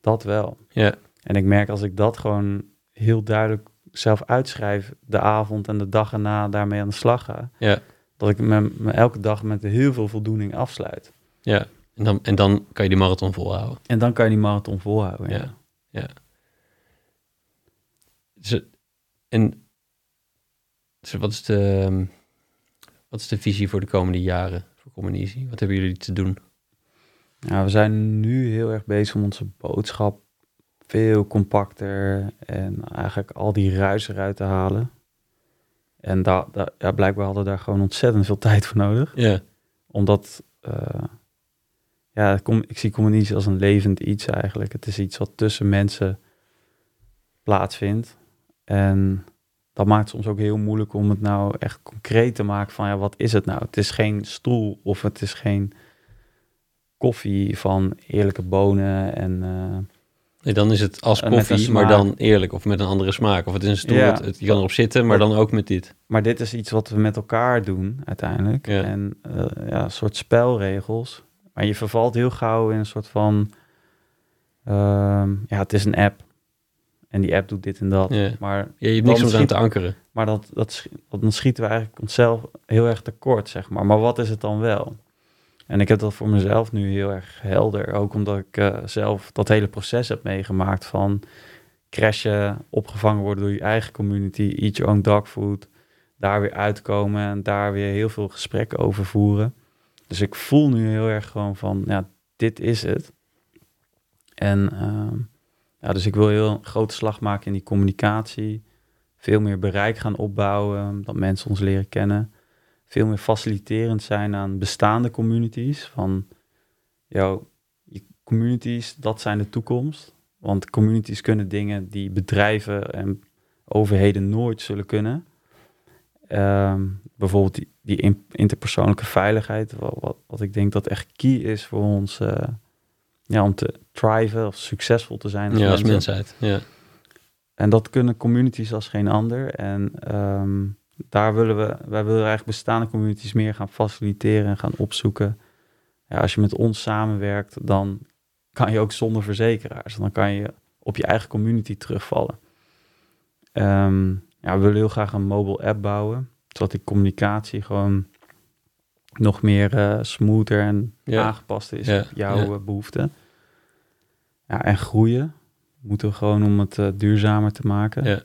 dat wel. ja, En ik merk als ik dat gewoon heel duidelijk zelf uitschrijf, de avond en de dag erna daarmee aan de slag ga, ja, dat ik me, me elke dag met heel veel voldoening afsluit. ja. En dan, en dan kan je die marathon volhouden. En dan kan je die marathon volhouden. Ja. Ja. Dus, en dus wat, is de, wat is de visie voor de komende jaren voor Common Easy? Wat hebben jullie te doen? Ja, we zijn nu heel erg bezig om onze boodschap veel compacter en eigenlijk al die ruis eruit te halen. En daar, daar, ja, blijkbaar hadden we daar gewoon ontzettend veel tijd voor nodig. Ja, Omdat, eh, ja, kom, ik zie communicatie als een levend iets eigenlijk. Het is iets wat tussen mensen plaatsvindt. En dat maakt het soms ook heel moeilijk om het nou echt concreet te maken van, ja, wat is het nou? Het is geen stoel of het is geen koffie van eerlijke bonen en, eh, Nee, dan is het als koffie, maar dan eerlijk of met een andere smaak. Of het is een stoel, Ja. het, het- je kan erop zitten, maar dan ook met dit. Maar dit is iets wat we met elkaar doen uiteindelijk. Ja. En eh, ja, een soort spelregels. Maar je vervalt heel gauw in een soort van... ehm, ja, het is een app. En die app doet dit en dat. Ja. Maar, Ja, je hebt niks om aan te ankeren. maar dat, dat, dan schieten we eigenlijk onszelf heel erg tekort, zeg maar. Maar wat is het dan wel? En ik heb dat voor mezelf nu heel erg helder. Ook omdat ik eh, zelf dat hele proces heb meegemaakt van crashen, opgevangen worden door je eigen community, eat your own dog food, daar weer uitkomen en daar weer heel veel gesprekken over voeren. Dus ik voel nu heel erg gewoon van, ja, dit is het. En ehm, ja, dus ik wil heel een grote slag maken in die communicatie, veel meer bereik gaan opbouwen, dat mensen ons leren kennen veel meer faciliterend zijn aan bestaande communities. Van, jouw communities, dat zijn de toekomst. Want communities kunnen dingen die bedrijven en overheden nooit zullen kunnen. Ehm, bijvoorbeeld die, die in- interpersoonlijke veiligheid, wat, wat, wat ik denk dat echt key is voor ons, eh, ja, om te thriven of succesvol te zijn als Ja, als mensheid. Ja. En dat kunnen communities als geen ander. En ehm, daar willen we, wij willen eigenlijk bestaande communities meer gaan faciliteren en gaan opzoeken. Ja, als je met ons samenwerkt, dan kan je ook zonder verzekeraars. Dan kan je op je eigen community terugvallen. Ehm, ja, we willen heel graag een mobile app bouwen, zodat die communicatie gewoon nog meer eh, smoother en Ja. aangepast is Ja, op jouw ja. eh, behoeften. Ja, en groeien moeten we gewoon om het eh, duurzamer te maken.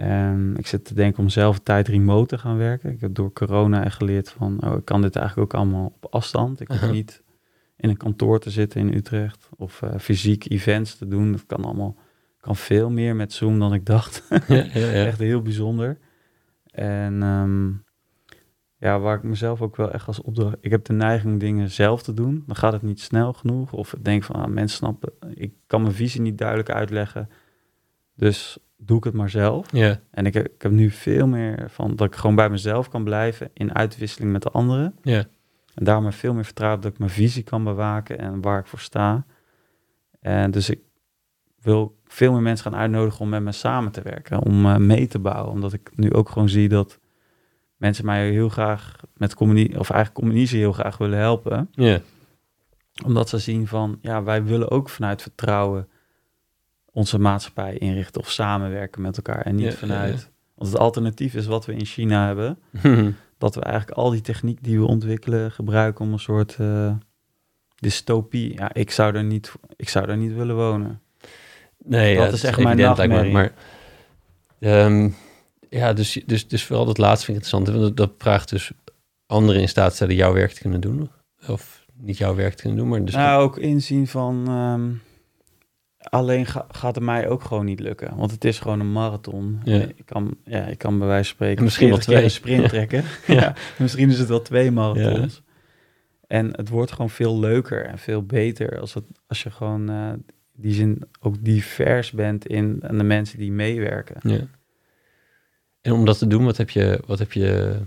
En ik zit te denken om zelf tijd remote te gaan werken. Ik heb door corona echt geleerd van, oh, ik kan dit eigenlijk ook allemaal op afstand. Ik hoef Aha. niet in een kantoor te zitten in Utrecht of eh, fysiek events te doen. Dat kan allemaal, kan veel meer met Zoom dan ik dacht. Ja, ja, ja. Echt heel bijzonder. En ehm, ja, waar ik mezelf ook wel echt als opdracht... Ik heb de neiging dingen zelf te doen. Dan gaat het niet snel genoeg. Of ik denk van, ah, mensen snappen... Ik kan mijn visie niet duidelijk uitleggen. Dus doe ik het maar zelf. En ik heb, ik heb nu veel meer van dat ik gewoon bij mezelf kan blijven... in uitwisseling met de anderen. En daarom heb ik veel meer vertrouwen dat ik mijn visie kan bewaken... en waar ik voor sta. En dus ik wil veel meer mensen gaan uitnodigen om met me samen te werken, om eh, mee te bouwen. Omdat ik nu ook gewoon zie dat mensen mij heel graag met communie, of eigenlijk communitie heel graag willen helpen. Omdat ze zien van, ja, wij willen ook vanuit vertrouwen onze maatschappij inrichten of samenwerken met elkaar. En niet Ja, ja, vanuit, want het alternatief is wat we in China hebben. Dat we eigenlijk al die techniek die we ontwikkelen gebruiken om een soort eh, dystopie. Ja, ik zou er niet, ik zou daar niet willen wonen. Nee, Dat ja, is echt mijn nachtmerrie. Maar ehm, ja, dus, dus, dus vooral dat laatste vind ik interessant. Want dat, dat vraagt dus anderen in staat stellen jouw werk te kunnen doen. Of niet jouw werk te kunnen doen, maar dus... nou, ook inzien van... ehm, alleen ga- gaat het mij ook gewoon niet lukken. Want het is gewoon een marathon. Ja. Ik, kan, ja, ik kan bij wijze van spreken... En misschien wel 40 keer twee. een sprint trekken. Ja. ja. misschien is het wel twee marathons. En het wordt gewoon veel leuker en veel beter... als, het, als je gewoon eh, die zin ook divers bent in en de mensen die meewerken. Ja. En om dat te doen, wat heb je, wat heb je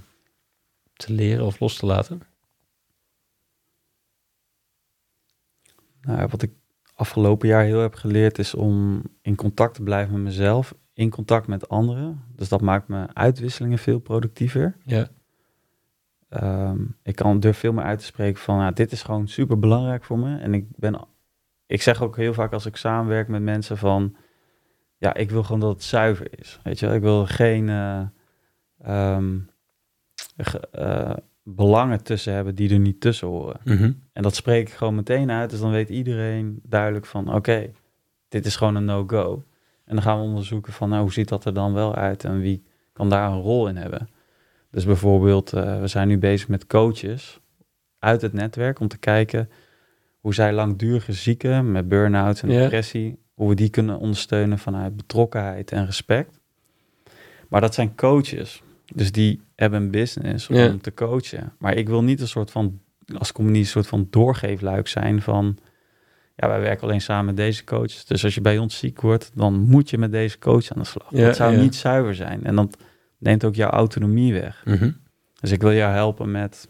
te leren of los te laten? Nou, wat ik afgelopen jaar heel heb geleerd is om in contact te blijven met mezelf, in contact met anderen. Dus dat maakt mijn uitwisselingen veel productiever. Ja, Ehm, ik kan durf veel meer uit te spreken van, nou, dit is gewoon super belangrijk voor me. En ik ben, ik zeg ook heel vaak als ik samenwerk met mensen van, ja, ik wil gewoon dat het zuiver is. Weet je, ik wil geen eh, ehm, eh, belangen tussen hebben die er niet tussen horen. Mhm. En dat spreek ik gewoon meteen uit. Dus dan weet iedereen duidelijk van oké, dit is gewoon een no-go. En dan gaan we onderzoeken van nou, hoe ziet dat er dan wel uit en wie kan daar een rol in hebben. Dus bijvoorbeeld, eh, we zijn nu bezig met coaches uit het netwerk om te kijken hoe zij langdurige zieken met burn-out en depressie, hoe we die kunnen ondersteunen vanuit betrokkenheid en respect. Maar dat zijn coaches. Dus die hebben een business om Ja. te coachen. Maar ik wil niet een soort van, als communist, een soort van doorgeefluik zijn van, ja, wij werken alleen samen met deze coaches. Dus als je bij ons ziek wordt, dan moet je met deze coach aan de slag. Ja, dat zou ja. niet zuiver zijn. En dat neemt ook jouw autonomie weg. Mhm. Dus ik wil jou helpen met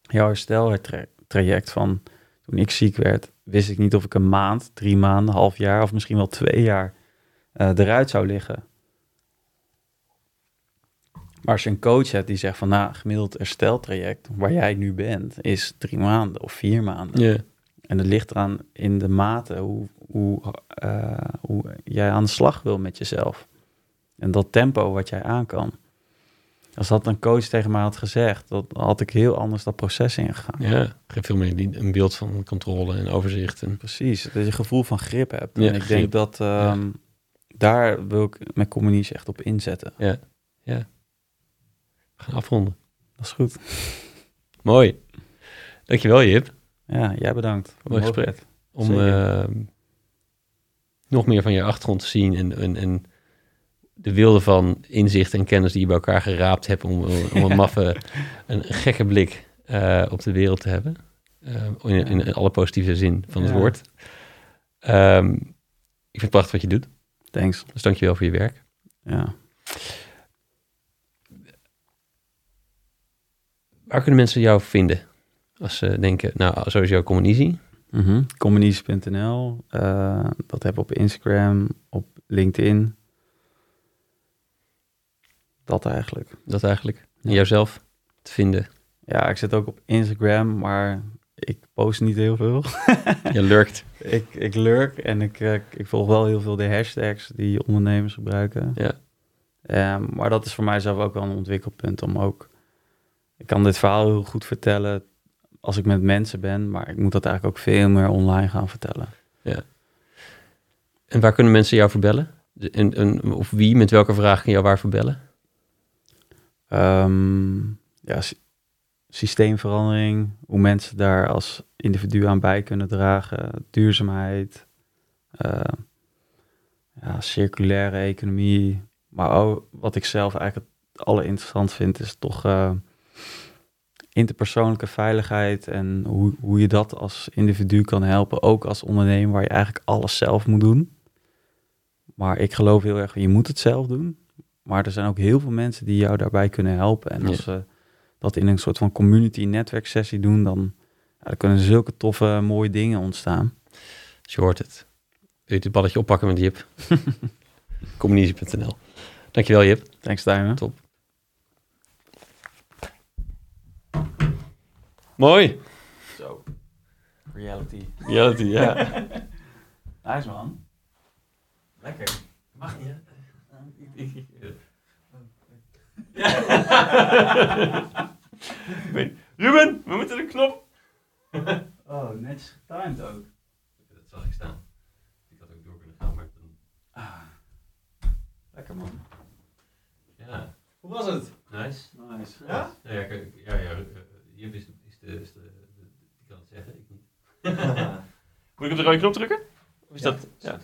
jouw hersteltraject van toen ik ziek werd. wist ik niet of ik een maand, drie maanden, half jaar of misschien wel twee jaar eh, eruit zou liggen. Maar als je een coach hebt die zegt van nou, gemiddeld hersteltraject waar jij nu bent is drie maanden of vier maanden. Ja. En het ligt eraan in de mate hoe, hoe, eh, hoe jij aan de slag wil met jezelf. En dat tempo wat jij aan kan. Als dat een coach tegen mij had gezegd, dan had ik heel anders dat proces ingegaan. Ja, geef veel meer een beeld van controle en overzicht. En, Precies, dat je een gevoel van grip hebt. Ja, en ik grip. denk dat ehm, daar wil ik mijn communies echt op inzetten. we gaan afronden. Dat is goed. Mooi. Dankjewel, Jip. Ja, jij bedankt. voor Mooi gesprek. Om eh, nog meer van je achtergrond te zien en, en, en de wilde van inzicht en kennis die je bij elkaar geraapt hebt om, om een maffe, een gekke blik eh, op de wereld te hebben. Eh, in, in alle positieve zin van het Ja. woord. Ehm, ik vind het prachtig wat je doet. Thanks. Dus dankjewel voor je werk. Ja. Waar kunnen mensen jou vinden? Als ze denken, nou, sowieso communisie. Mhm. Communies.nl, eh, dat hebben we op Instagram, op LinkedIn. Dat eigenlijk. Dat eigenlijk. En Ja. jouzelf te vinden. Ja, ik zit ook op Instagram, maar ik post niet heel veel. Je lurkt. ik, ik lurk en ik, eh, ik volg wel heel veel de hashtags die ondernemers gebruiken. Ja. Ehm, maar dat is voor mij zelf ook wel een ontwikkelpunt om ook... Ik kan dit verhaal heel goed vertellen als ik met mensen ben, maar ik moet dat eigenlijk ook veel meer online gaan vertellen. En waar kunnen mensen jou verbellen? En, en, of wie, met welke vraag kan jou waar verbellen? Ehm, ja, sy- systeemverandering, hoe mensen daar als individu aan bij kunnen dragen, duurzaamheid, eh, ja, circulaire economie. Maar ook wat ik zelf eigenlijk het allerinteressant vind, is toch eh, interpersoonlijke veiligheid en hoe, hoe je dat als individu kan helpen, ook als ondernemer waar je eigenlijk alles zelf moet doen. Maar ik geloof heel erg, je moet het zelf doen. Maar er zijn ook heel veel mensen die jou daarbij kunnen helpen. En als Ja. ze dat in een soort van community netwerk sessie doen, dan, ja, dan kunnen zulke toffe, mooie dingen ontstaan. Dus je hoort het. Wil je dit balletje oppakken met Jip? Communisie.nl Dankjewel Jip. Thanks, Duimen. Top. Mooi. Zo. Reality. Reality, ja. Nice, man. Lekker. Mag niet, Ruben, we moeten de knop. Oh, netjes getimed ook. Dat zag ik staan. Ik had ook door kunnen gaan, maar dan... Ah. Lekker, man. Ja, Hoe was het? nice. Nice. Ja? Ja, ja, ja, ja. eh, Jip is, de, de- die kan het zeggen, ik niet. Moet ik op de rode knop drukken? Of is Ja, dat... Ja.